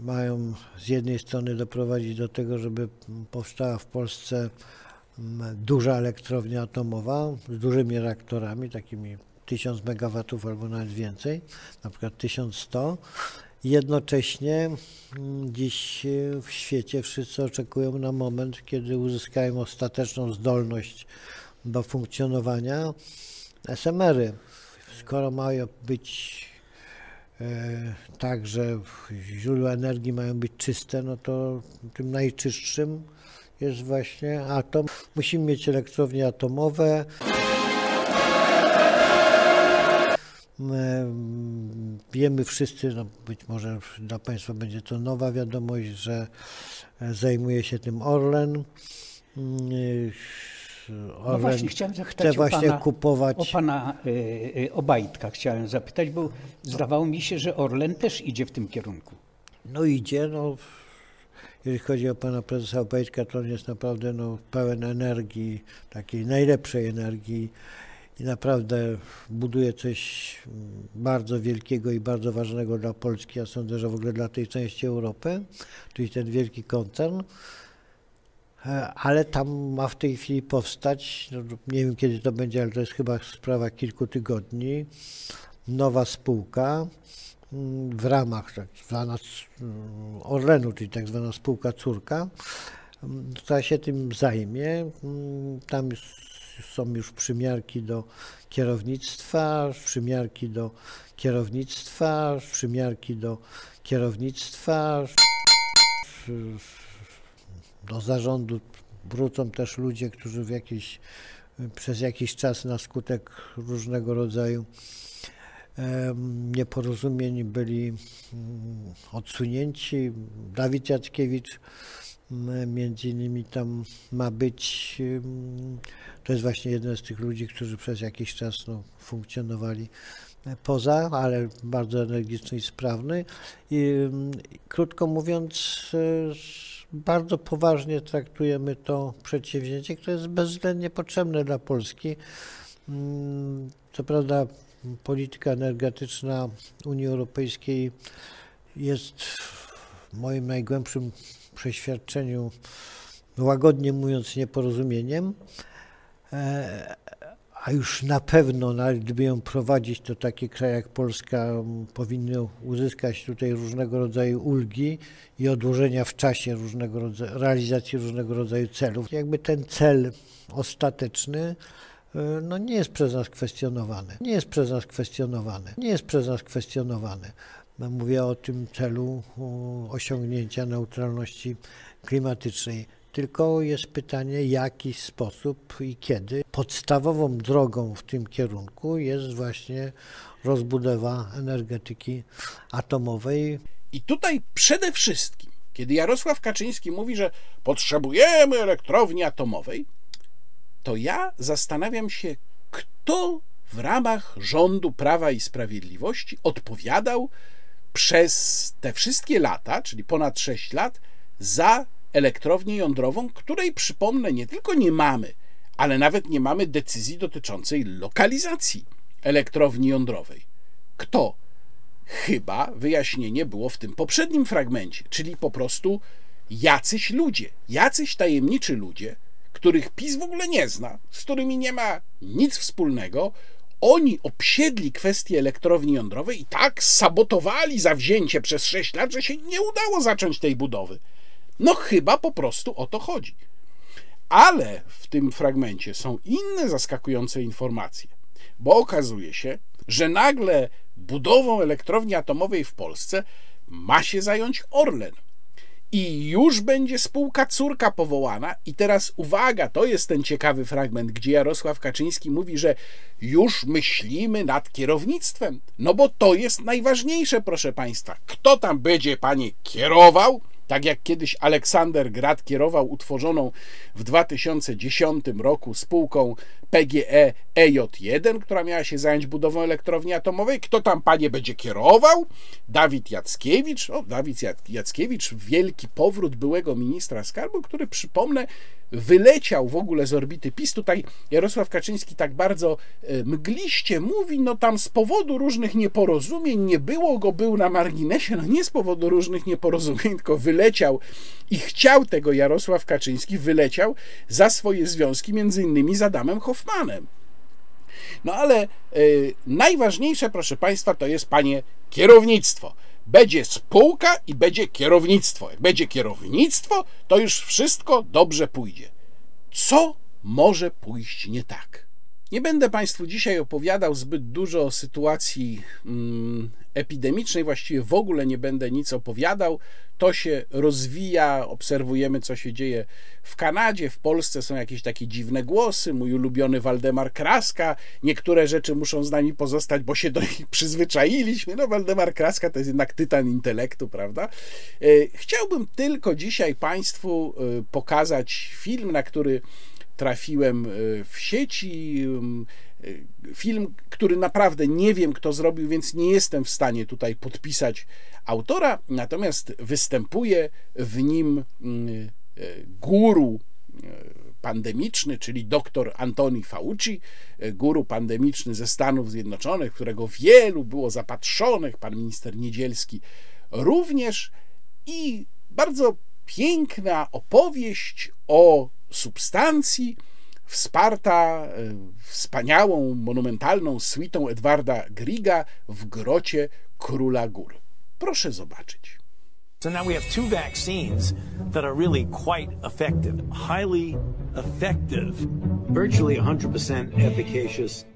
mają z jednej strony doprowadzić do tego, żeby powstała w Polsce mm, duża elektrownia atomowa z dużymi reaktorami, takimi 1000 MW albo nawet więcej, na przykład 1100. Jednocześnie mm, dziś w świecie wszyscy oczekują na moment, kiedy uzyskają ostateczną zdolność do funkcjonowania SMR-y. Skoro mają być e, tak, że źródła energii mają być czyste, no to tym najczystszym jest właśnie atom. Musimy mieć elektrownie atomowe. Mm, Wiemy wszyscy, no być może dla Państwa będzie to nowa wiadomość, że e, zajmuje się tym Orlen. Orlen No właśnie, chciałem zapytać o właśnie pana, kupować. o pana y, y, Obajtka chciałem zapytać, bo zdawało mi się, że Orlen też idzie w tym kierunku. No idzie, no jeżeli chodzi o pana prezesa Obejtka, to on jest naprawdę no, pełen energii, takiej najlepszej energii i naprawdę buduje coś bardzo wielkiego i bardzo ważnego dla Polski, ja sądzę, że w ogóle dla tej części Europy, czyli ten wielki koncern. Ale tam ma w tej chwili powstać, no, nie wiem kiedy to będzie, ale to jest chyba sprawa kilku tygodni, nowa spółka, mm, w ramach tak zwana mm, Orlenu, czyli tak zwana spółka córka, mm, która się tym zajmie. Tam są już przymiarki do kierownictwa, przymiarki do kierownictwa, przymiarki do kierownictwa. Do zarządu wrócą też ludzie, którzy w jakiś, przez jakiś czas na skutek różnego rodzaju nieporozumień byli mm, odsunięci. Dawid Jackiewicz m, między innymi tam ma być, to jest właśnie jeden z tych ludzi, którzy przez jakiś czas no, funkcjonowali poza, ale bardzo energiczny i sprawny. I, krótko mówiąc, e, bardzo poważnie traktujemy to przedsięwzięcie, które jest bezwzględnie potrzebne dla Polski. Mm, Co prawda polityka energetyczna Unii Europejskiej jest w moim najgłębszym przeświadczeniu, łagodnie mówiąc, nieporozumieniem, E, a już na pewno, nawet gdyby ją prowadzić, to takie kraje jak Polska m, powinny uzyskać tutaj różnego rodzaju ulgi i odłożenia w czasie różnego rodzaju, realizacji różnego rodzaju celów. Jakby ten cel ostateczny e, no nie jest przez nas kwestionowany. Nie jest przez nas kwestionowany. Nie jest przez nas kwestionowany. No, Mówię o tym celu osiągnięcia neutralności klimatycznej. Tylko jest pytanie, jaki sposób i kiedy. Podstawową drogą w tym kierunku jest właśnie rozbudowa energetyki atomowej. I tutaj przede wszystkim, kiedy Jarosław Kaczyński mówi, że potrzebujemy elektrowni atomowej, to ja zastanawiam się, kto w ramach rządu Prawa i Sprawiedliwości odpowiadał przez te wszystkie lata, czyli ponad 6 lat, za elektrownię jądrową, której przypomnę, nie tylko nie mamy, ale nawet nie mamy decyzji dotyczącej lokalizacji elektrowni jądrowej. Kto? Chyba wyjaśnienie było w tym poprzednim fragmencie, czyli po prostu jacyś ludzie, jacyś tajemniczy ludzie, których PiS w ogóle nie zna, z którymi nie ma nic wspólnego, oni obsiedli kwestię elektrowni jądrowej i tak sabotowali zawzięcie przez 6 lat, że się nie udało zacząć tej budowy. No chyba po prostu o to chodzi. Ale w tym fragmencie są inne zaskakujące informacje, bo okazuje się, że nagle budową elektrowni atomowej w Polsce ma się zająć Orlen. I już będzie spółka córka powołana. I teraz uwaga, to jest ten ciekawy fragment, gdzie Jarosław Kaczyński mówi, że już myślimy nad kierownictwem. No bo to jest najważniejsze, proszę Państwa. Kto tam będzie, panie, kierował Tak jak kiedyś Aleksander Grad kierował utworzoną w 2010 roku spółką PGE EJ1, która miała się zająć budową elektrowni atomowej. Kto tam, panie, będzie kierował? Dawid Jackiewicz. O, Dawid Jackiewicz, wielki powrót byłego ministra skarbu, który, przypomnę, wyleciał w ogóle z orbity PiS. Tutaj Jarosław Kaczyński tak bardzo e, mgliście mówi, no tam z powodu różnych nieporozumień nie było go, był na marginesie, no nie z powodu różnych nieporozumień, tylko wyleciał i chciał tego Jarosław Kaczyński, wyleciał za swoje związki między innymi z Adamem Hoffmanem. No ale y, najważniejsze, proszę Państwa, to jest, panie, kierownictwo. Będzie spółka i będzie kierownictwo. Jak będzie kierownictwo, to już wszystko dobrze pójdzie. Co może pójść nie tak? Nie będę Państwu dzisiaj opowiadał zbyt dużo o sytuacji mm, epidemicznej, właściwie w ogóle nie będę nic opowiadał. To się rozwija, obserwujemy, co się dzieje w Kanadzie, w Polsce są jakieś takie dziwne głosy. Mój ulubiony Waldemar Kraska, niektóre rzeczy muszą z nami pozostać, bo się do nich przyzwyczailiśmy. No, Waldemar Kraska to jest jednak tytan intelektu, prawda? E, chciałbym tylko dzisiaj Państwu e, pokazać film, na który trafiłem e, w sieci. Film, który naprawdę nie wiem, kto zrobił, więc nie jestem w stanie tutaj podpisać autora, natomiast występuje w nim guru pandemiczny, czyli dr Antoni Fauci, guru pandemiczny ze Stanów Zjednoczonych, którego wielu było zapatrzonych, pan minister Niedzielski również i bardzo piękna opowieść o substancji, wsparta wspaniałą, monumentalną suitą Edwarda Griga w grocie Króla Gór. Proszę zobaczyć. So now we have two vaccines that are really quite effective, highly effective, virtually 100% efficacious.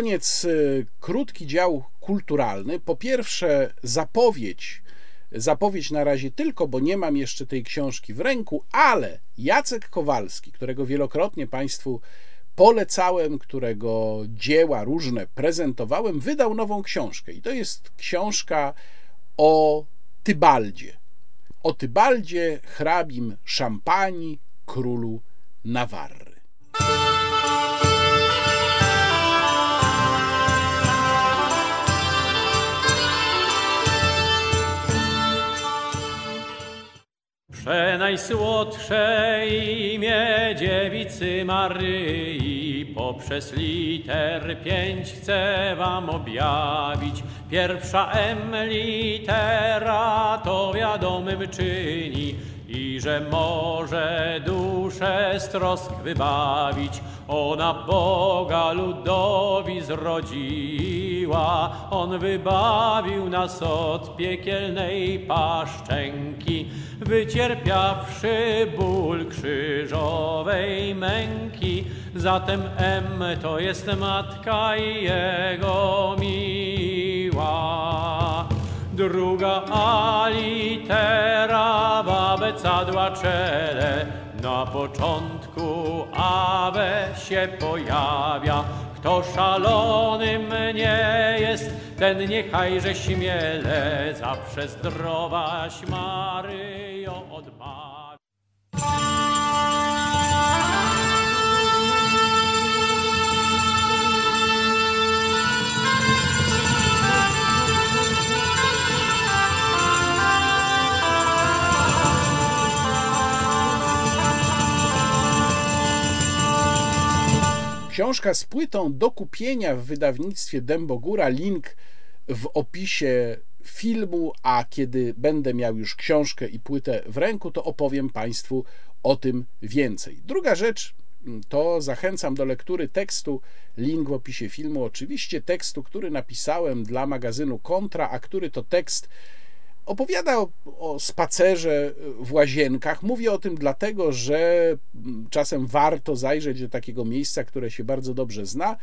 Koniec y, krótki dział kulturalny. Po pierwsze, zapowiedź. Zapowiedź na razie tylko, bo nie mam jeszcze tej książki w ręku, ale Jacek Kowalski, którego wielokrotnie Państwu polecałem, którego dzieła różne prezentowałem, wydał nową książkę. I to jest książka o Tybaldzie. O Tybaldzie, hrabim Szampanii, królu Nawarry. Przenajsłodsze imię dziewicy Maryi poprzez liter pięć chcę wam objawić. Pierwsza M litera to wiadomym czyni i że może duszę z trosk wybawić. ona Boga ludowi zrodziła. On wybawił nas od piekielnej paszczęki, wycierpiawszy ból krzyżowej męki. Zatem M to jest matka i jego miła. Druga litera w abecadła czele, na początku awe się pojawia. Kto szalonym nie jest, ten niechajże śmiele zawsze zdrowaś Maryjo odmawia. Książka z płytą do kupienia w wydawnictwie Dębogóra. Link w opisie filmu, a kiedy będę miał już książkę i płytę w ręku, to opowiem Państwu o tym więcej. Druga rzecz to zachęcam do lektury tekstu, link w opisie filmu, oczywiście tekstu, który napisałem dla magazynu Kontra, a który to tekst opowiada o, o, spacerze w łazienkach. Mówię o tym dlatego, że czasem warto zajrzeć do takiego miejsca, które się bardzo dobrze zna.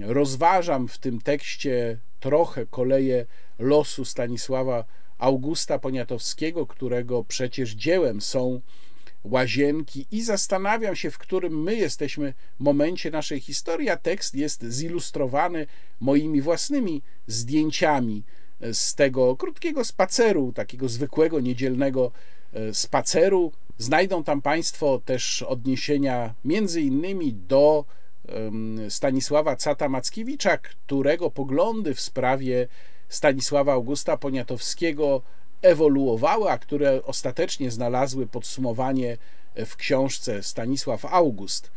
Rozważam w tym tekście trochę koleje losu Stanisława Augusta Poniatowskiego, którego przecież dziełem są łazienki i zastanawiam się, w którym my jesteśmy momencie naszej historii, a tekst jest zilustrowany moimi własnymi zdjęciami z tego krótkiego spaceru, takiego zwykłego, niedzielnego e, spaceru. Znajdą tam Państwo też odniesienia między innymi do Stanisława Cata Mackiewicza, którego poglądy w sprawie Stanisława Augusta Poniatowskiego ewoluowały, a które ostatecznie znalazły podsumowanie w książce Stanisław August,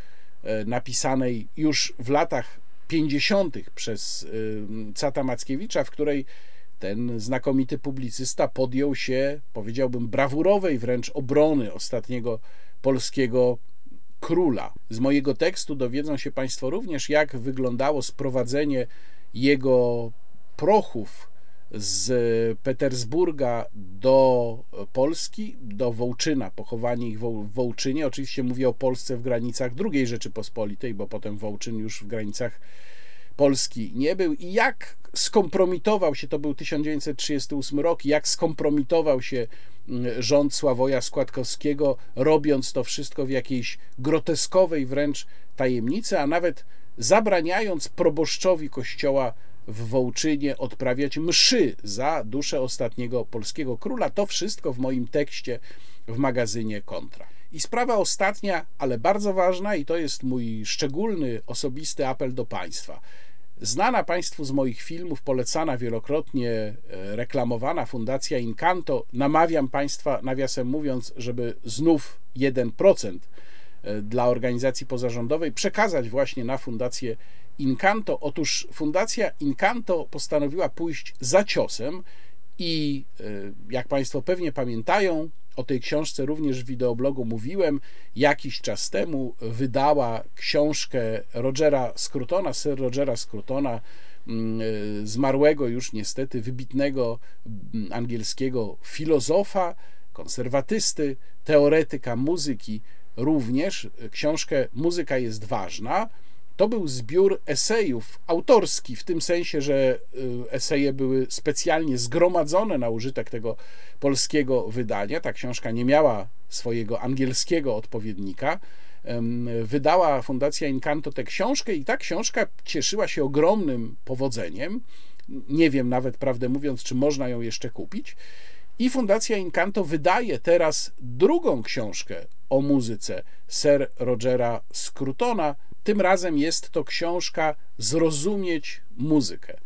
e, napisanej już w latach 50. przez Cata Mackiewicza, w której ten znakomity publicysta podjął się, powiedziałbym, brawurowej wręcz obrony ostatniego polskiego króla. Z mojego tekstu dowiedzą się Państwo również, jak wyglądało sprowadzenie jego prochów z Petersburga do Polski, do Wołczyna, pochowanie ich w Wołczynie. Oczywiście mówię o Polsce w granicach II Rzeczypospolitej, bo potem Wołczyn już w granicach Polski nie był i jak skompromitował się, to był 1938 rok, jak skompromitował się mm, rząd Sławoja Składkowskiego, robiąc to wszystko w jakiejś groteskowej wręcz tajemnicy, a nawet zabraniając proboszczowi kościoła w Wołczynie odprawiać mszy za duszę ostatniego polskiego króla. To wszystko w moim tekście w magazynie Kontra. I sprawa ostatnia, ale bardzo ważna, i to jest mój szczególny, osobisty apel do Państwa. Znana Państwu z moich filmów, polecana wielokrotnie, e, reklamowana Fundacja Incanto. Namawiam Państwa, nawiasem mówiąc, żeby znów 1% e, dla organizacji pozarządowej przekazać właśnie na Fundację Incanto. Otóż Fundacja Incanto postanowiła pójść za ciosem i, e, jak Państwo pewnie pamiętają, o tej książce również w wideoblogu mówiłem. Jakiś czas temu wydała książkę Rogera Scrutona, Sir Rogera Scrutona, mm, zmarłego już niestety, wybitnego mm, angielskiego filozofa, konserwatysty, teoretyka muzyki również. Książkę Muzyka jest ważna to był zbiór esejów autorski, w tym sensie, że y, eseje były specjalnie zgromadzone na użytek tego polskiego wydania. Ta książka nie miała swojego angielskiego odpowiednika. Wydała Fundacja Incanto tę książkę i ta książka cieszyła się ogromnym powodzeniem. Nie wiem nawet, prawdę mówiąc, czy można ją jeszcze kupić. I Fundacja Incanto wydaje teraz drugą książkę o muzyce Sir Rogera Scrutona, tym razem jest to książka Zrozumieć muzykę.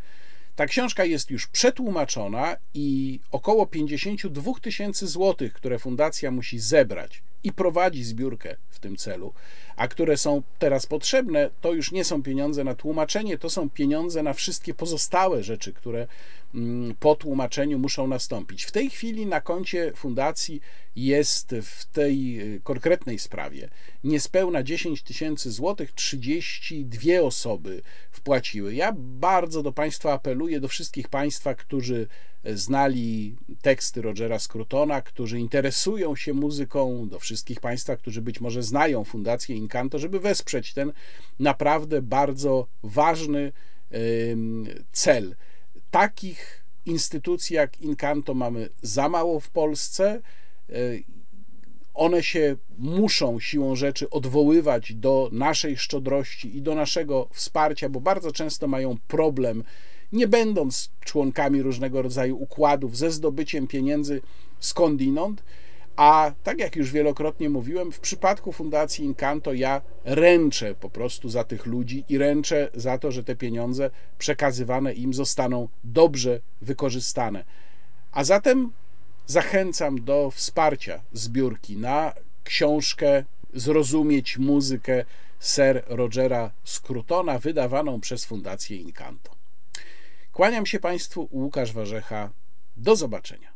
Ta książka jest już przetłumaczona i około 52 tysięcy złotych, które fundacja musi zebrać i prowadzi zbiórkę w tym celu, a które są teraz potrzebne, to już nie są pieniądze na tłumaczenie, to są pieniądze na wszystkie pozostałe rzeczy, które mm, po tłumaczeniu muszą nastąpić. W tej chwili na koncie fundacji jest w tej y, konkretnej sprawie niespełna 10 tysięcy złotych, 32 osoby wpłaciły. Ja bardzo do Państwa apeluję, do wszystkich Państwa, którzy znali teksty Rogera Scrutona, którzy interesują się muzyką, do wszystkich Państwa, którzy być może znają Fundację Incanto, żeby wesprzeć ten naprawdę bardzo ważny cel. Takich instytucji jak Incanto mamy za mało w Polsce. E, one się muszą siłą rzeczy odwoływać do naszej szczodrości i do naszego wsparcia, bo bardzo często mają problem, nie będąc członkami różnego rodzaju układów, ze zdobyciem pieniędzy skądinąd. A tak jak już wielokrotnie mówiłem, w przypadku Fundacji Incanto ja ręczę po prostu za tych ludzi i ręczę za to, że te pieniądze przekazywane im zostaną dobrze wykorzystane. A zatem zachęcam do wsparcia zbiórki na książkę Zrozumieć muzykę Sir Rogera Scrutona, wydawaną przez Fundację Incanto. Kłaniam się Państwu, Łukasz Warzecha. Do zobaczenia.